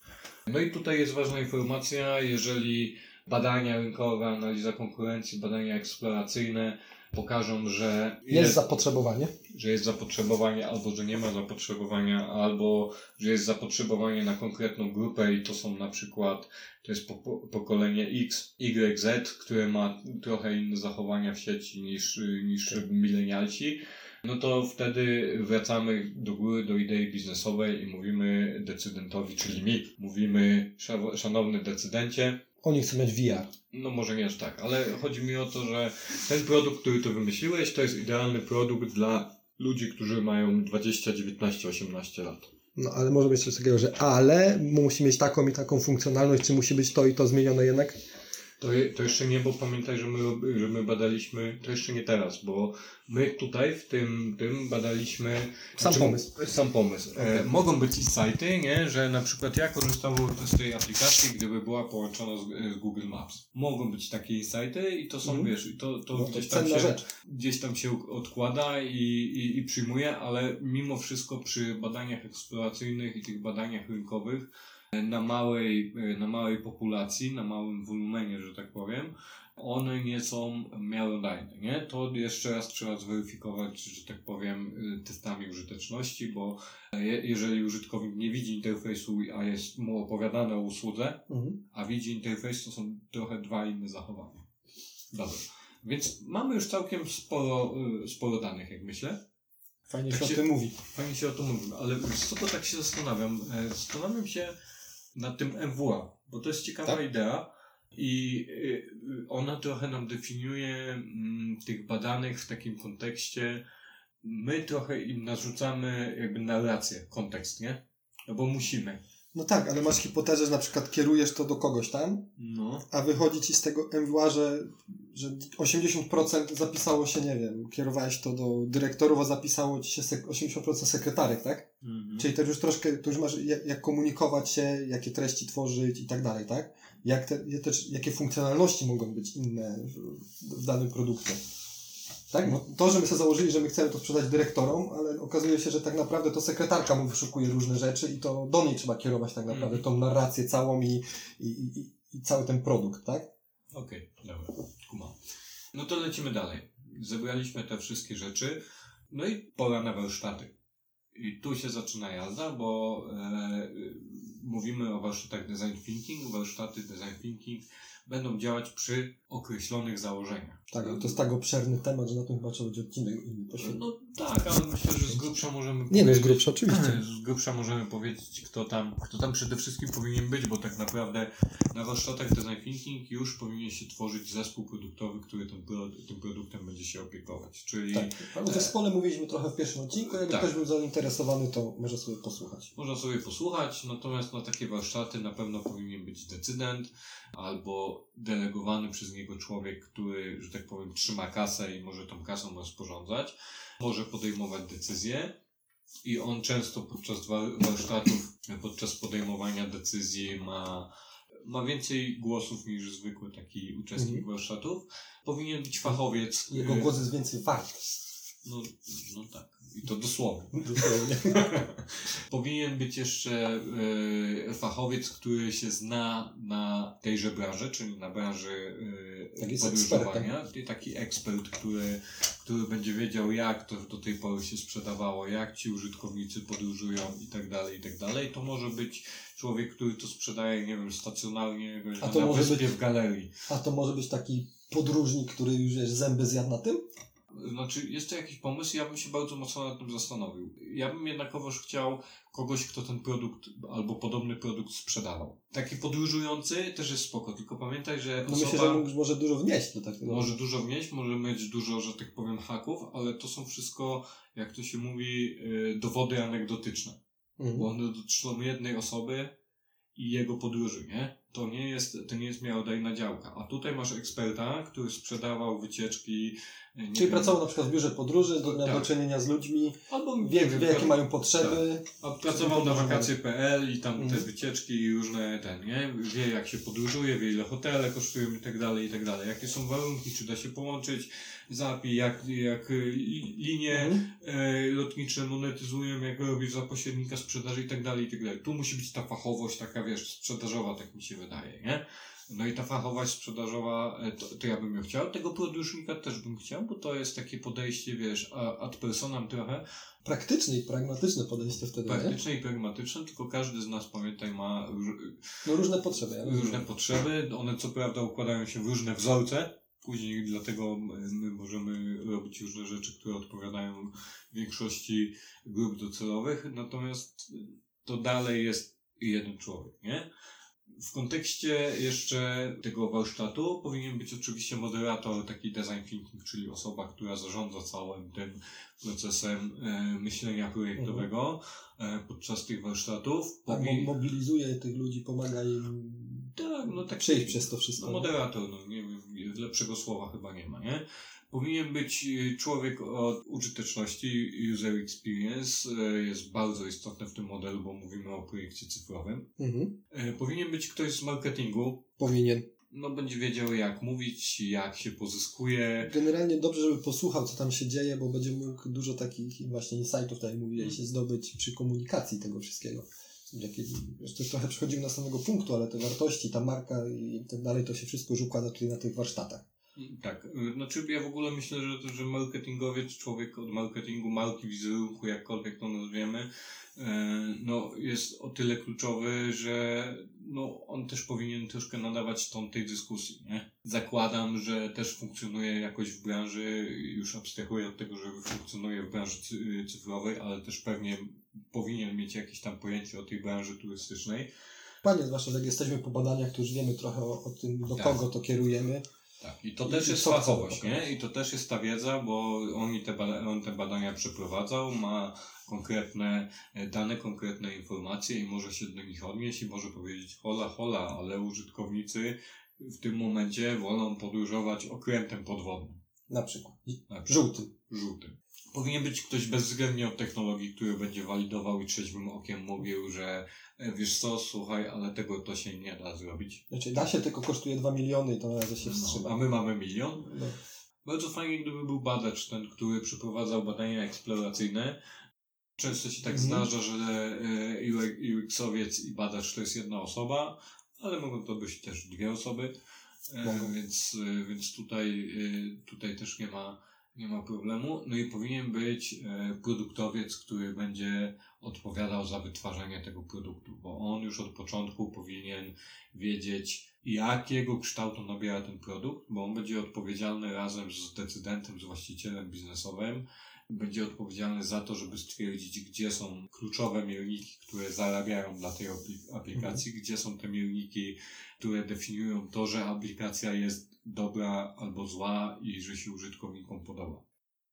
No i tutaj jest ważna informacja, jeżeli badania rynkowe, analiza konkurencji, badania eksploracyjne pokażą, że Jest zapotrzebowanie. że jest zapotrzebowanie, albo że nie ma zapotrzebowania, albo że jest zapotrzebowanie na konkretną grupę i to są na przykład, to jest po, po, pokolenie X, Y, Z, które ma trochę inne zachowania w sieci niż, niż milenialsi, no to wtedy wracamy do góry, do idei biznesowej i mówimy decydentowi, czyli mi, mówimy, "Szaw- szanowny decydencie, Oni chcą mieć VR. no może nie aż tak, ale chodzi mi o to, że ten produkt, który tu wymyśliłeś, to jest idealny produkt dla ludzi, którzy mają 20, 19, 18 lat. No ale może być coś takiego, że ale musi mieć taką i taką funkcjonalność, czy musi być to i to zmienione jednak? To, je, to jeszcze nie, bo pamiętaj, że my, że my badaliśmy, to jeszcze nie teraz, bo my tutaj w tym, tym badaliśmy Sam Znaczy, pomysł. Sam pomysł. E, mogą być i sajty, nie? że na przykład ja korzystałbym z tej aplikacji, gdyby była połączona z, z Google Maps. Mogą być takie sajty i to są, Mhm. wiesz, i to, to No, to gdzieś, tam się, rzecz. gdzieś tam się odkłada i, i, i przyjmuje, ale mimo wszystko przy badaniach eksploracyjnych i tych badaniach rynkowych na małej, e, na małej populacji, na małym wolumenie, że tak powiem, one nie są miarodajne, nie? To jeszcze raz trzeba zweryfikować, że tak powiem, y, testami użyteczności, bo je, jeżeli użytkownik nie widzi interfejsu, a jest mu opowiadane o usłudze, Mhm. a widzi interfejs, to są trochę dwa inne zachowania. Dobra. Więc mamy już całkiem sporo, sporo danych, jak myślę. Fajnie Tak się o tym mówi. Fajnie się o tym mówimy, ale co to tak się zastanawiam? E, Zastanawiam się nad tym MWA, bo to jest ciekawa Tak. idea i y, y, ona trochę nam definiuje mm, tych badanych w takim kontekście. My trochę im narzucamy jakby narrację, kontekst, nie? No bo musimy. No tak, ale masz hipotezę, że na przykład kierujesz to do kogoś tam, No. a wychodzi ci z tego MWA, że, że 80% zapisało się, nie wiem, kierowałeś to do dyrektorów, a zapisało ci się sek- 80% sekretarek, tak? Mhm. Czyli to już troszkę, to już masz jak, jak komunikować się, jakie treści tworzyć i tak dalej, tak? Jak te, też, jakie funkcjonalności mogą być inne w, w danym produkcie. Tak? No, to, że my sobie założyli, że my chcemy to sprzedać dyrektorom, ale okazuje się, że tak naprawdę to sekretarka mu wyszukuje różne rzeczy i to do niej trzeba kierować tak naprawdę Mhm. tą narrację całą i, i, i, i cały ten produkt, tak? Okej, dobra, kumam. No to lecimy dalej. Zebraliśmy te wszystkie rzeczy, no i pora na warsztaty. I tu się zaczyna jazda, bo e, mówimy o warsztatach design thinking. Warsztaty design thinking będą działać przy określonych założeniach. Tak, ale to jest tak obszerny temat, że na tym chyba trzeba będzie odcinek inny poświęcić. No tak, ale myślę, że z grubsza możemy Nie no, z grubsza oczywiście. Z grubsza możemy powiedzieć, kto tam, kto tam przede wszystkim powinien być, bo tak naprawdę na warsztatach design thinking już powinien się tworzyć zespół produktowy, który tym, tym produktem będzie się opiekować. Czyli Tak. O zespole mówiliśmy trochę w pierwszym odcinku, jakby Tak. ktoś był zainteresowany, to może sobie posłuchać. można sobie posłuchać, natomiast na takie warsztaty na pewno powinien być decydent albo delegowany przez niego człowiek, który, że tak powiem, trzyma kasę i może tą kasą rozporządzać, może podejmować decyzje. I on często podczas wa- warsztatów, podczas podejmowania decyzji ma, ma więcej głosów niż zwykły taki uczestnik Mhm. warsztatów. Powinien być fachowiec. Jego y, głos jest więcej wart. No, no tak. I to dosłownie. Dosłownie. Powinien być jeszcze e, fachowiec, który się zna na tejże branży, czyli na branży jest podróżowania. I Taki ekspert, który, który będzie wiedział, jak to do tej pory się sprzedawało, jak ci użytkownicy podróżują i tak dalej, i tak dalej. To może być człowiek, który to sprzedaje, nie wiem, stacjonarnie A to na może być- w galerii. A to może być taki podróżnik, który już zęby zjadł na tym? Znaczy, jest to jakiś pomysł, ja bym się bardzo mocno nad tym zastanowił. Ja bym jednakowoż chciał kogoś, kto ten produkt albo podobny produkt sprzedawał. Taki podróżujący też jest spoko, tylko pamiętaj, że No osoba myślę, że mógł może dużo wnieść do takiego. może dużo wnieść, może mieć dużo, że tak powiem, haków, ale to są wszystko, jak to się mówi, yy, dowody anegdotyczne. Mhm. Bo one dotyczą jednej osoby i jego podróży, nie? To nie jest, to nie jest miarodajna działka. A tutaj masz eksperta, który sprzedawał wycieczki. Czyli wiem, pracował na przykład w biurze podróży, do, miał Tak. do czynienia z ludźmi, Albo wie, wie jakie mają potrzeby. A pracował na wakacje.pl i tam te Mhm. wycieczki i różne ten, nie? Wie jak się podróżuje, wie ile hotele kosztują i tak dalej, i tak dalej. Jakie są warunki, czy da się połączyć zapij, jak, jak y, li- linie Mhm. e, lotnicze monetyzują, jak robisz za pośrednika sprzedaży i tak dalej, i tak dalej. Tu musi być ta fachowość taka, wiesz, sprzedażowa, tak mi się wydaje, nie? No i ta fachowość sprzedażowa, e, to, to ja bym ją chciał. Tego podróżnika też bym chciał, bo to jest takie podejście, wiesz, ad personam trochę, Praktyczne i pragmatyczne podejście wtedy, nie? praktyczne i pragmatyczne, tylko każdy z nas, pamiętaj, ma róż- No różne potrzeby. Ja różne potrzeby. One co prawda układają się w różne wzorce. Później dlatego my możemy robić różne rzeczy, które odpowiadają większości grup docelowych, natomiast to dalej jest jeden człowiek, nie? W kontekście jeszcze tego warsztatu powinien być oczywiście moderator, taki design thinking, czyli osoba, która zarządza całym tym procesem e, myślenia projektowego e, podczas tych warsztatów. Tak, Powi- mobilizuje tych ludzi, pomaga im Tak, no tak. przejść przez to wszystko. No moderator, no nie lepszego słowa chyba nie ma, nie? Powinien być y, człowiek od użyteczności, user experience y, jest bardzo istotne w tym modelu, bo mówimy o projekcie cyfrowym. Mhm. Y, Powinien być ktoś z marketingu, Powinien. no będzie wiedział jak mówić, jak się pozyskuje. Generalnie dobrze, żeby posłuchał, co tam się dzieje, bo będzie mógł dużo takich właśnie insightów, tak jak mówiłeś, się zdobyć przy komunikacji tego wszystkiego. Jakie, trochę przechodzimy do samego punktu, ale te wartości, ta marka i tak dalej, to się wszystko już układa tutaj na tych warsztatach. Tak, y, znaczy ja w ogóle myślę, że, że marketingowiec, człowiek od marketingu, marki, wizerunku, jakkolwiek to nazwiemy, e, no jest o tyle kluczowy, że no on też powinien troszkę nadawać ton tej dyskusji, nie? Zakładam, że też funkcjonuje jakoś w branży, już abstrahuję od tego, że funkcjonuje w branży cy- cyfrowej, ale też pewnie powinien mieć jakieś tam pojęcie o tej branży turystycznej. Panie, zwłaszcza, że jak jesteśmy po badaniach, to już wiemy trochę o, o tym, do Tak. kogo to kierujemy. Tak, i to też i jest fachowość, nie? I to też jest ta wiedza, bo oni te, bada- on te badania przeprowadzał, ma konkretne e, dane, konkretne informacje i może się do nich odnieść i może powiedzieć hola, hola, ale użytkownicy w tym momencie wolą podróżować okrętem podwodnym. Na przykład. Na przykład Żółtym. Żółtym. Powinien być ktoś bezwzględnie od technologii, który będzie walidował i trzeźwym okiem mówił, że e, wiesz co, słuchaj, ale tego to się nie da zrobić. Znaczy, da się, tylko kosztuje 2 miliony i to na razie się No, wstrzyma. a my mamy milion. No. Bardzo fajnie, gdyby był badacz ten, który przeprowadzał badania eksploracyjne. Często się tak Mhm. zdarza, że e, UX-owiec i badacz to jest jedna osoba, ale mogą to być też dwie osoby, e, Mogą. więc, e, więc tutaj, e, tutaj też nie ma, nie ma problemu. No i powinien być e, produktowiec, który będzie odpowiadał za wytwarzanie tego produktu, bo on już od początku powinien wiedzieć, jakiego kształtu nabiera ten produkt, bo on będzie odpowiedzialny razem z decydentem, z właścicielem biznesowym, będzie odpowiedzialny za to, żeby stwierdzić, gdzie są kluczowe mielniki, które zarabiają dla tej apli- aplikacji, gdzie są te mielniki, które definiują to, że aplikacja jest dobra albo zła i że się użytkownikom podoba.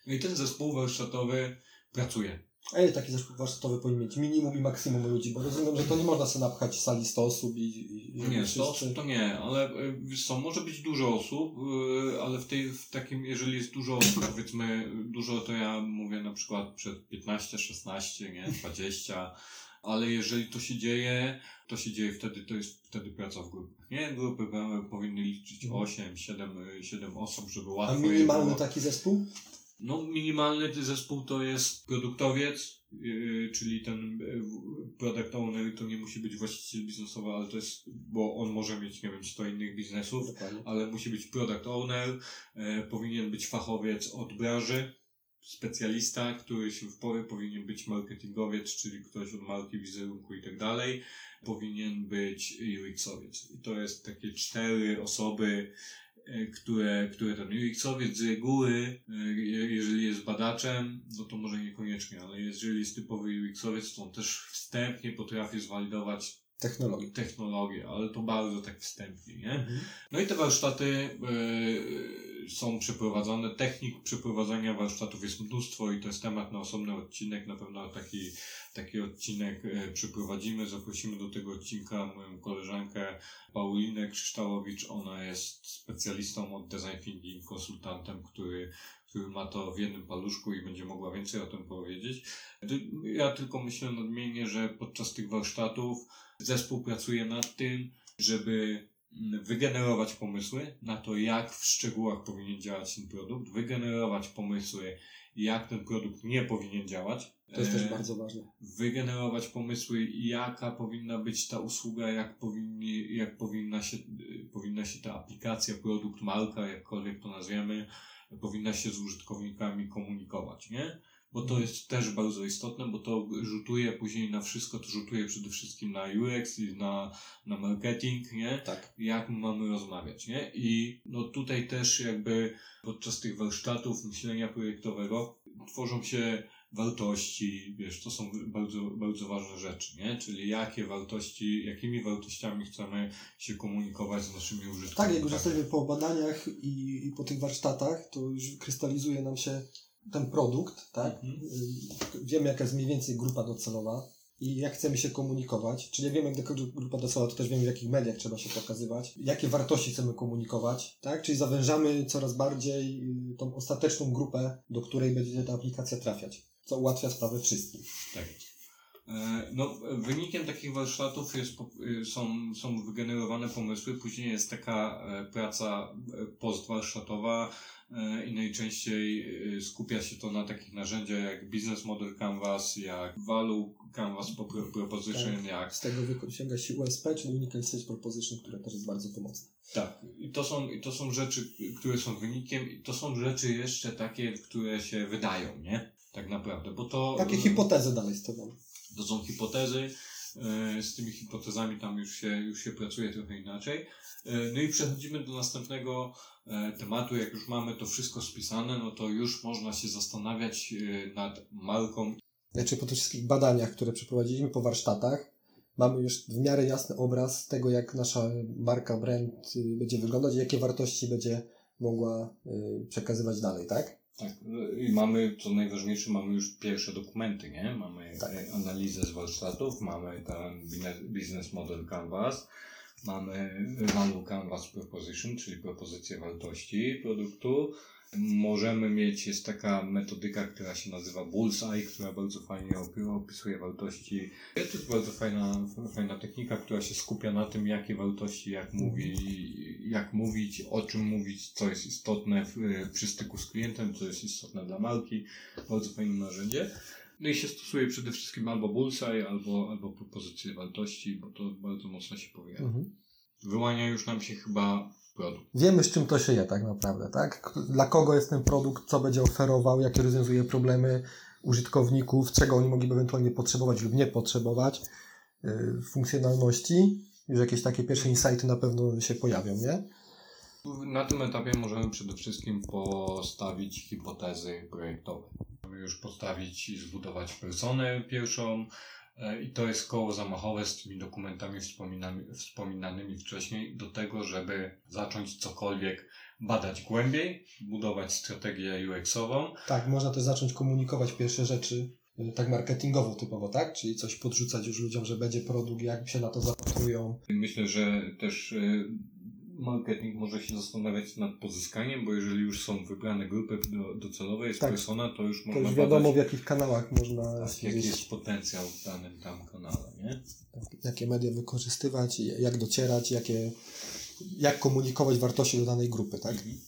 No i ten zespół warsztatowy pracuje. A ile taki zespół warsztatowy powinien mieć? Minimum i maksimum ludzi, bo rozumiem, że to nie można sobie napchać sali 100 osób i, i żeby Nie, 100 wszyscy- osób to nie, ale e, wiesz co, może być dużo osób, e, ale w tej, w takim, jeżeli jest dużo osób, powiedzmy, dużo to ja mówię na przykład przed 15, 16, nie, 20, ale jeżeli to się dzieje, to się dzieje wtedy, to jest wtedy praca w grupach, nie? Grupy powinny liczyć Mhm. 8, 7, 7 osób, żeby A łatwo je minimalny taki zespół? No, minimalny zespół to jest produktowiec, yy, czyli ten yy, product owner, to nie musi być właściciel biznesowy, ale to jest, bo on może mieć, nie wiem, 100 innych biznesów, Dokładnie. ale musi być product owner, e, powinien być fachowiec od branży, specjalista, który się wpowie, powinien być marketingowiec, czyli ktoś od marki, wizerunku i tak dalej, powinien być UX-owiec. I to jest takie cztery osoby, e, które, które ten UX-owiec z reguły, e, je- jeżeli jest badaczem, no to może niekoniecznie, ale jeżeli jest typowy UX-owiec, to on też wstępnie potrafi zwalidować Technologii. technologię, ale to bardzo tak wstępnie, nie? Mhm. No i te warsztaty y, są przeprowadzone. Technik przeprowadzania warsztatów jest mnóstwo i to jest temat na osobny odcinek. Na pewno taki, taki odcinek y, przeprowadzimy. Zaprosimy do tego odcinka moją koleżankę Paulinę Krzyształowicz. Ona jest specjalistą od design thinking, konsultantem, który który ma to w jednym paluszku i będzie mogła więcej o tym powiedzieć. Ja tylko myślę nadmienię, że podczas tych warsztatów zespół pracuje nad tym, żeby wygenerować pomysły na to, jak w szczegółach powinien działać ten produkt, wygenerować pomysły, jak ten produkt nie powinien działać. To jest też E, bardzo ważne. wygenerować pomysły, jaka powinna być ta usługa, jak, powinni, jak powinna, się, powinna się ta aplikacja, produkt, marka, jakkolwiek to nazwiemy, powinna się z użytkownikami komunikować, nie? Bo to jest też bardzo istotne, bo to rzutuje później na wszystko, to rzutuje przede wszystkim na UX i na, na marketing, nie? Tak. jak my mamy rozmawiać, nie? I no tutaj też jakby podczas tych warsztatów myślenia projektowego tworzą się wartości, wiesz, to są bardzo, bardzo ważne rzeczy, nie? Czyli jakie wartości, jakimi wartościami chcemy się komunikować z naszymi użytkownikami. Tak, jak już jesteśmy po badaniach i, i po tych warsztatach, to już krystalizuje nam się ten produkt, tak? Mhm. Y, Wiemy, jaka jest mniej więcej grupa docelowa. i jak chcemy się komunikować, czyli wiemy, jak taka grupa docelowa, to też wiemy, w jakich mediach trzeba się pokazywać, jakie wartości chcemy komunikować, tak? Czyli zawężamy coraz bardziej y, tą ostateczną grupę, do której będzie ta aplikacja trafiać, co ułatwia sprawę wszystkim. Tak. E, No, wynikiem takich warsztatów jest, y, są, są wygenerowane pomysły, później jest taka e, praca e, postwarsztatowa i najczęściej e, skupia się to na takich narzędziach jak Business Model Canvas, jak Value Canvas po- pro- Proposition, Tak. jak Z tego wyciąga się USP, czyli Unique Stage Proposition, które też jest bardzo pomocne. Tak, i to są, i to są rzeczy, które są wynikiem, i to są rzeczy jeszcze takie, które się wydają, nie? Tak naprawdę, bo to. Takie hipotezy dalej stawiamy. To są hipotezy. E, Z tymi hipotezami tam już się, już się pracuje trochę inaczej. E, No i przechodzimy do następnego e, tematu. Jak już mamy to wszystko spisane, no to już można się zastanawiać nad marką. Znaczy po tych wszystkich badaniach, które przeprowadziliśmy po warsztatach, mamy już w miarę jasny obraz tego, jak nasza marka, brand y, będzie wyglądać i jakie wartości będzie mogła y, przekazywać dalej, tak? Tak, i mamy, co najważniejsze, mamy już pierwsze dokumenty, nie? Mamy Tak. e, analizę z warsztatów, mamy ten business model canvas, mamy value canvas proposition, czyli propozycję wartości produktu. Możemy mieć, jest taka metodyka, która się nazywa Bullseye, która bardzo fajnie opi- opisuje wartości. To jest bardzo fajna, fajna technika, która się skupia na tym, jakie wartości, jak, mówi, jak mówić, o czym mówić, co jest istotne w, przy styku z klientem, co jest istotne dla marki. Bardzo fajne narzędzie. No i się stosuje przede wszystkim albo Bullseye, albo, albo propozycje wartości, bo to bardzo mocno się powiela. Mhm. Wyłania już nam się chyba produkt. Wiemy, z czym to się je tak naprawdę, tak? Dla kogo jest ten produkt, co będzie oferował, jakie rozwiązuje problemy użytkowników, czego oni mogliby ewentualnie potrzebować lub nie potrzebować, y, funkcjonalności. Już jakieś takie pierwsze insighty na pewno się pojawią, nie? Na tym etapie możemy przede wszystkim postawić hipotezy projektowe. Możemy już postawić i zbudować personę pierwszą i to jest koło zamachowe z tymi dokumentami wspominanymi, wcześniej do tego, żeby zacząć cokolwiek badać głębiej, budować strategię UX-ową. Tak, można też zacząć komunikować pierwsze rzeczy y, tak marketingowo typowo, tak? Czyli coś podrzucać już ludziom, że będzie produkt, jak się na to zapatrują. Myślę, że też e, marketing może się zastanawiać nad pozyskaniem, bo jeżeli już są wybrane grupy do, docelowe, jest Tak. persona, to już To można już wiadomo, badać w jakich kanałach można tak, jaki jest potencjał w danym tam kanale, nie? jakie media wykorzystywać, jak docierać, jakie, jak komunikować wartości do danej grupy, tak? Mhm.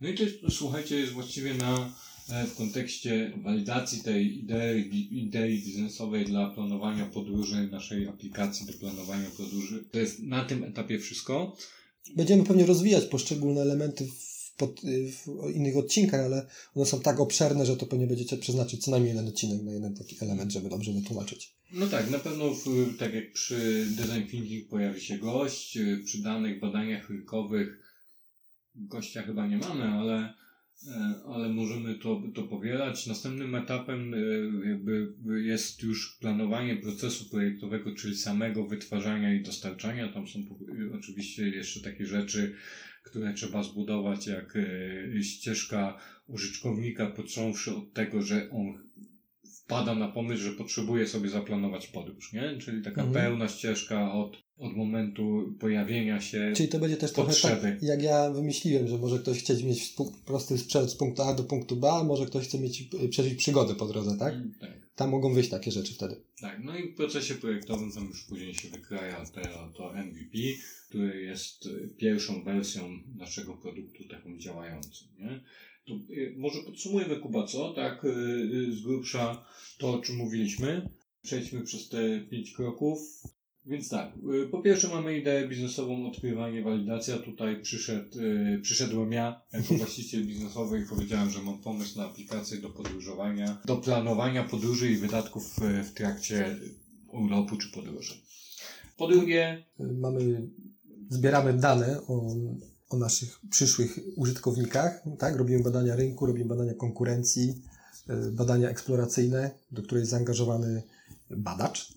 No i to jest, słuchajcie, jest właściwie na, e, w kontekście walidacji tej idei, idei biznesowej dla planowania podróży, naszej aplikacji do planowania podróży. To jest na tym etapie wszystko. Będziemy pewnie rozwijać poszczególne elementy w, pod, w innych odcinkach, ale one są tak obszerne, że to pewnie będziecie przeznaczyć co najmniej jeden odcinek na jeden taki element, żeby dobrze wytłumaczyć. No tak, na pewno w, tak jak przy design thinking pojawi się gość, y, przy danych badaniach rynkowych gościa chyba nie mamy, ale, ale możemy to, to powielać. Następnym etapem e, jakby jest już planowanie procesu projektowego, czyli samego wytwarzania i dostarczania. Tam są oczywiście jeszcze takie rzeczy, które trzeba zbudować, jak e, ścieżka użytkownika, począwszy od tego, że on wpada na pomysł, że potrzebuje sobie zaplanować podróż, nie? Czyli taka Mhm. pełna ścieżka od, od momentu pojawienia się. Czyli to będzie też trochę Potrzeby. tak, jak ja wymyśliłem, że może ktoś chcieć mieć prosty sprzęt z punktu A do punktu B, a może ktoś chce mieć, y, przeżyć przygodę po drodze, tak? Mm, tak. Tam mogą wyjść takie rzeczy wtedy. Tak, no i w procesie projektowym tam już później się wykraja te, to MVP, który jest y, pierwszą wersją naszego produktu taką działającą, nie? To y, może podsumujemy Kuba, co? Tak, z grubsza to, o czym mówiliśmy. Przejdźmy przez te pięć kroków. Więc tak, y, po pierwsze mamy ideę biznesową, odkrywanie, walidacja. Tutaj przyszedł, y, przyszedłem ja jako właściciel biznesowy i powiedziałem, że mam pomysł na aplikację do podróżowania, do planowania podróży i wydatków y, w trakcie urlopu czy podróży. Po drugie, Mamy, zbieramy dane o, o naszych przyszłych użytkownikach, tak? Robimy badania rynku, robimy badania konkurencji, badania eksploracyjne, do jest zaangażowany badacz,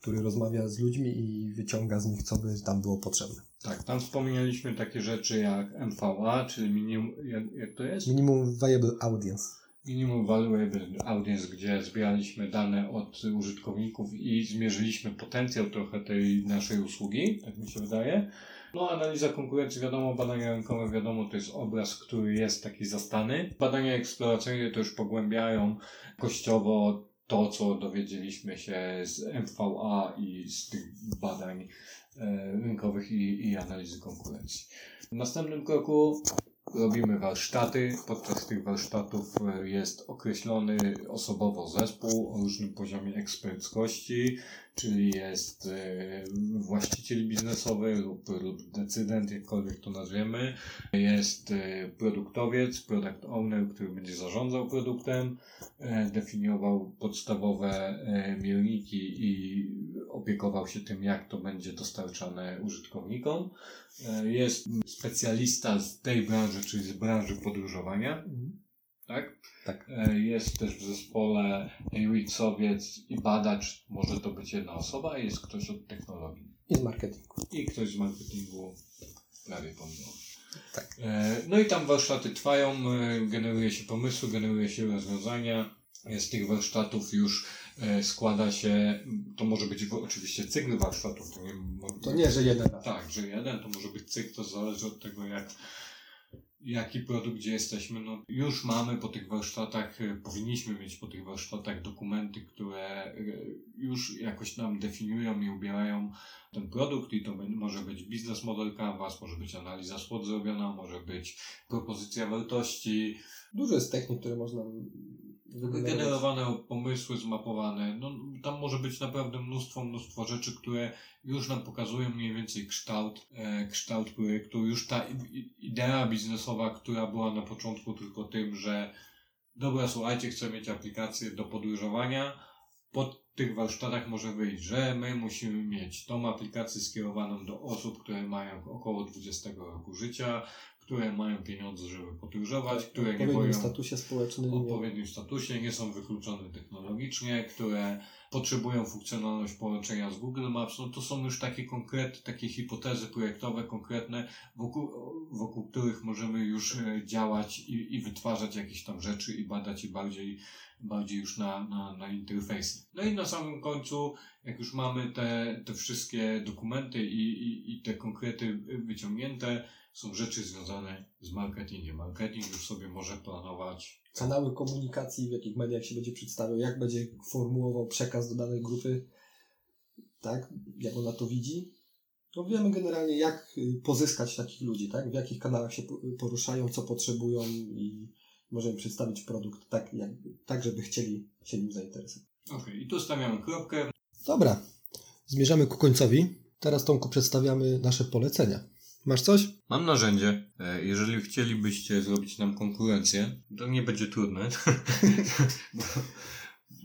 który rozmawia z ludźmi i wyciąga z nich, co by tam było potrzebne. tak, tam wspomnieliśmy takie rzeczy jak MVA, czyli minimum, jak, jak to jest? Minimum Viable Audience. Minimum Valuable Audience, gdzie zbieraliśmy dane od użytkowników i zmierzyliśmy potencjał trochę tej naszej usługi, tak mi się wydaje. No, analiza konkurencji, wiadomo, badania rynkowe, wiadomo, to jest obraz, który jest taki zastany. Badania eksploracyjne to już pogłębiają kościowo to, co dowiedzieliśmy się z MVA i z tych badań e, rynkowych i, i analizy konkurencji. W następnym kroku robimy warsztaty. Podczas tych warsztatów e, jest określony osobowo zespół o różnym poziomie eksperckości, czyli jest e, właściciel biznesowy lub, lub decydent, jakkolwiek to nazwiemy. Jest e, produktowiec, product owner, który będzie zarządzał produktem, e, definiował podstawowe e, mierniki i opiekował się tym, jak to będzie dostarczane użytkownikom. E, Jest specjalista z tej branży, czyli z branży podróżowania, tak? Tak. E, Jest też w zespole UX-owiec i badacz, może to być jedna osoba, a jest ktoś od technologii I z marketingu. i ktoś z marketingu prawie pomimo. Tak. E, No i tam warsztaty trwają, e, generuje się pomysły, generuje się rozwiązania. Z tych warsztatów już składa się, to może być oczywiście cykl warsztatów. To nie, To nie, że jeden tak, że jeden, to może być cykl, to zależy od tego, jak, jaki produkt, gdzie jesteśmy. No, już mamy po tych warsztatach, e, powinniśmy mieć po tych warsztatach dokumenty, które e, już jakoś nam definiują i ubierają ten produkt i to może być biznes model canvas, może być analiza SWOT zrobiona, może być propozycja wartości, Dużo jest technik, które można. Wygenerowane pomysły, zmapowane. No, tam może być naprawdę mnóstwo, mnóstwo rzeczy, które już nam pokazują mniej więcej kształt, e, kształt projektu. Już ta idea biznesowa, która była na początku tylko tym, że dobra, słuchajcie, chcę mieć aplikację do podróżowania. Po tych warsztatach może wyjść, że my musimy mieć tą aplikację skierowaną do osób, które mają około 20 roku życia, które mają pieniądze, żeby podróżować, w które nie odpowiednim boją statusie społecznym. w odpowiednim statusie, nie są wykluczone technologicznie, które potrzebują funkcjonalność połączenia z Google Maps, no to są już takie konkrety, takie hipotezy projektowe, konkretne, wokół, wokół których możemy już e, działać i, i wytwarzać jakieś tam rzeczy i badać je bardziej, bardziej już na, na, na interfejsy. No i na samym końcu, jak już mamy te, te wszystkie dokumenty i, i, i te konkrety wyciągnięte, są rzeczy związane z marketingiem. Marketing już sobie może planować Kanały komunikacji, w jakich mediach się będzie przedstawiał, jak będzie formułował przekaz do danej grupy, tak, jak ona to widzi. No wiemy generalnie, jak y, pozyskać takich ludzi, tak, w jakich kanałach się po- poruszają, co potrzebują i możemy przedstawić produkt tak, jak, tak żeby chcieli się nim zainteresować. Okej, i tu stawiamy kropkę. Dobra, zmierzamy ku końcowi. Teraz Tomku przedstawiamy nasze polecenia. Masz coś? Mam narzędzie. E, Jeżeli chcielibyście zrobić nam konkurencję, to nie będzie trudne. Bo-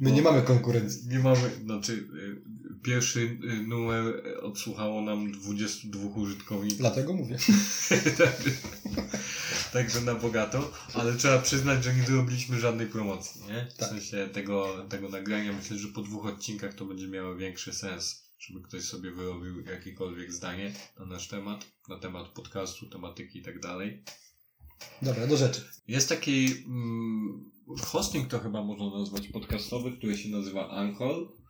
My nie mamy konkurencji. Nie mamy, znaczy e, pierwszy e, numer odsłuchało nam 22 użytkowników. Dlatego mówię. Także- Także na bogato, ale trzeba przyznać, że nie zrobiliśmy żadnej promocji, nie? W Tak. sensie tego, tego nagrania. Myślę, że po dwóch odcinkach to będzie miało większy sens, żeby ktoś sobie wyrobił jakiekolwiek zdanie na nasz temat, na temat podcastu, tematyki i tak dalej. Dobra, do rzeczy. Jest taki mm, hosting, to chyba można nazwać podcastowy, który się nazywa Anchor.fm.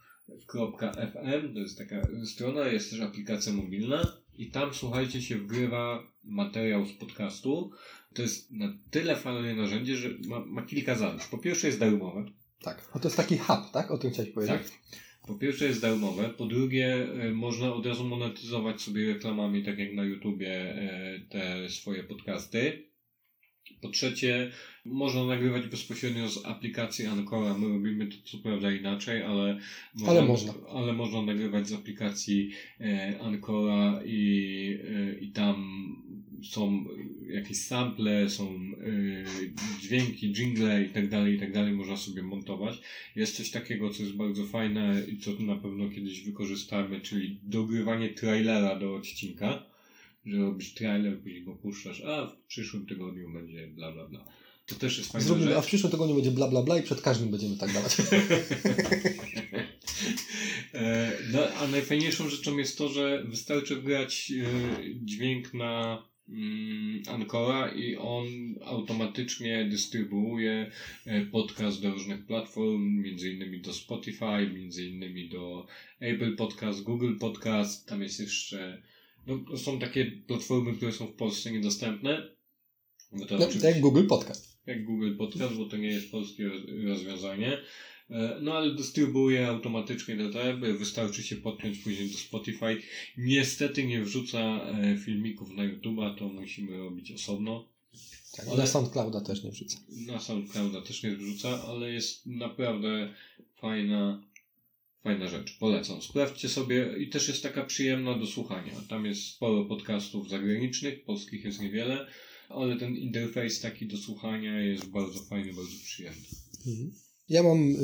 To jest taka strona, jest też aplikacja mobilna i tam, słuchajcie, się wgrywa materiał z podcastu. To jest na tyle fajne narzędzie, że ma, ma kilka zalet. Po pierwsze jest darmowe. Tak. A to jest taki hub, tak? O tym chciałeś powiedzieć? Tak. Po pierwsze jest darmowe, po drugie y, można od razu monetyzować sobie reklamami, tak jak na YouTubie, y, te swoje podcasty. Po trzecie, można nagrywać bezpośrednio z aplikacji Ancora. My robimy to co prawda inaczej, ale Ale można. ale można nagrywać z aplikacji e, Ancora i, e, i tam są jakieś sample, są e, dźwięki, jingle i tak dalej, i tak dalej, można sobie montować. Jest coś takiego, co jest bardzo fajne i co na pewno kiedyś wykorzystamy, czyli dogrywanie trailera do odcinka, że robisz trailer, później go puszczasz, a w przyszłym tygodniu będzie bla bla bla. To też jest fajna Zrobimy, rzecz. a w przyszłym tygodniu będzie bla bla bla i przed każdym będziemy tak dawać. E, No, a najfajniejszą rzeczą jest to, że wystarczy wgrać e, dźwięk na, Ancora i on automatycznie dystrybuuje e, podcast do różnych platform, między innymi do Spotify, między innymi do Apple Podcast, Google Podcast, tam jest jeszcze, no są takie platformy, które są w Polsce niedostępne. Bo to No, oczywiście- jak Google Podcast. jak Google Podcast, bo to nie jest polskie roz- rozwiązanie. E, No ale dystrybuuje automatycznie do tego, wystarczy się podpiąć później do Spotify. Niestety nie wrzuca e, filmików na YouTube'a, to musimy robić osobno. Tak, Ale- Na SoundClouda też nie wrzucę. Na SoundClouda też nie wrzuca, ale jest naprawdę fajna, fajna rzecz. Polecam. Sprawdźcie sobie i też jest taka przyjemna do słuchania. Tam jest sporo podcastów zagranicznych, polskich jest niewiele, ale ten interfejs taki do słuchania jest bardzo fajny, bardzo przyjemny. Mhm. Ja mam y,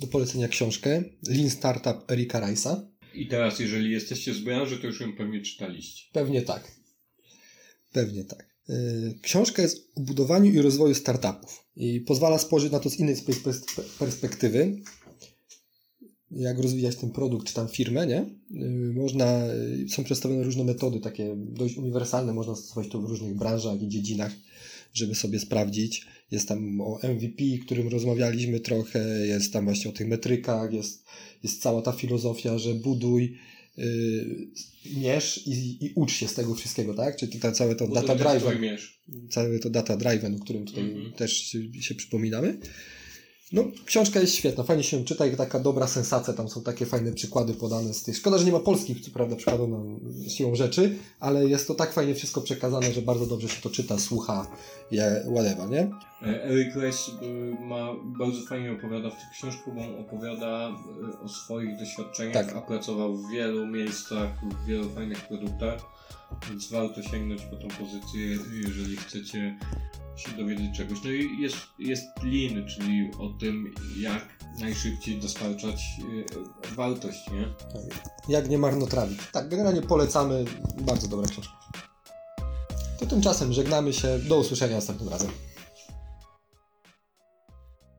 do polecenia książkę Lean Startup Erika Rice'a. I teraz, jeżeli jesteście z branży, to już ją pewnie czytaliście. Pewnie tak. Pewnie tak. Y, Książka jest o budowaniu i rozwoju startupów i pozwala spojrzeć na to z innej pers- pers- perspektywy. Jak rozwijać ten produkt czy tam firmę, nie? Y, Można, są przedstawione różne metody, takie dość uniwersalne, można stosować to w różnych branżach i dziedzinach, żeby sobie sprawdzić. Jest tam o MVP, którym rozmawialiśmy trochę, jest tam właśnie o tych metrykach, jest, jest cała ta filozofia, że buduj, yy, mierz i, i ucz się z tego wszystkiego, tak? Czyli to, całe to Bo data drive, całe to data driven, o którym tutaj Mhm. też się, się przypominamy. No, książka jest świetna, fajnie się czyta i taka dobra sensacja, tam są takie fajne przykłady podane z tych. Szkoda, że nie ma polskich, co prawda, przykładów siłą rzeczy, ale jest to tak fajnie wszystko przekazane, że bardzo dobrze się to czyta, słucha, je, whatever, nie? E, Eric Rice y, ma bardzo fajnie opowiada w tych książkach, bo on opowiada y, o swoich doświadczeniach, Tak. a pracował w wielu miejscach, w wielu fajnych produktach, więc warto sięgnąć po tą pozycję, jeżeli chcecie się dowiedzieć czegoś. No i jest, jest lean, czyli o tym, jak najszybciej dostarczać y, wartość, nie? Tak. Jak nie marnotrawić. Tak, generalnie polecamy, bardzo dobra książka. To tymczasem żegnamy się, do usłyszenia następnym razem.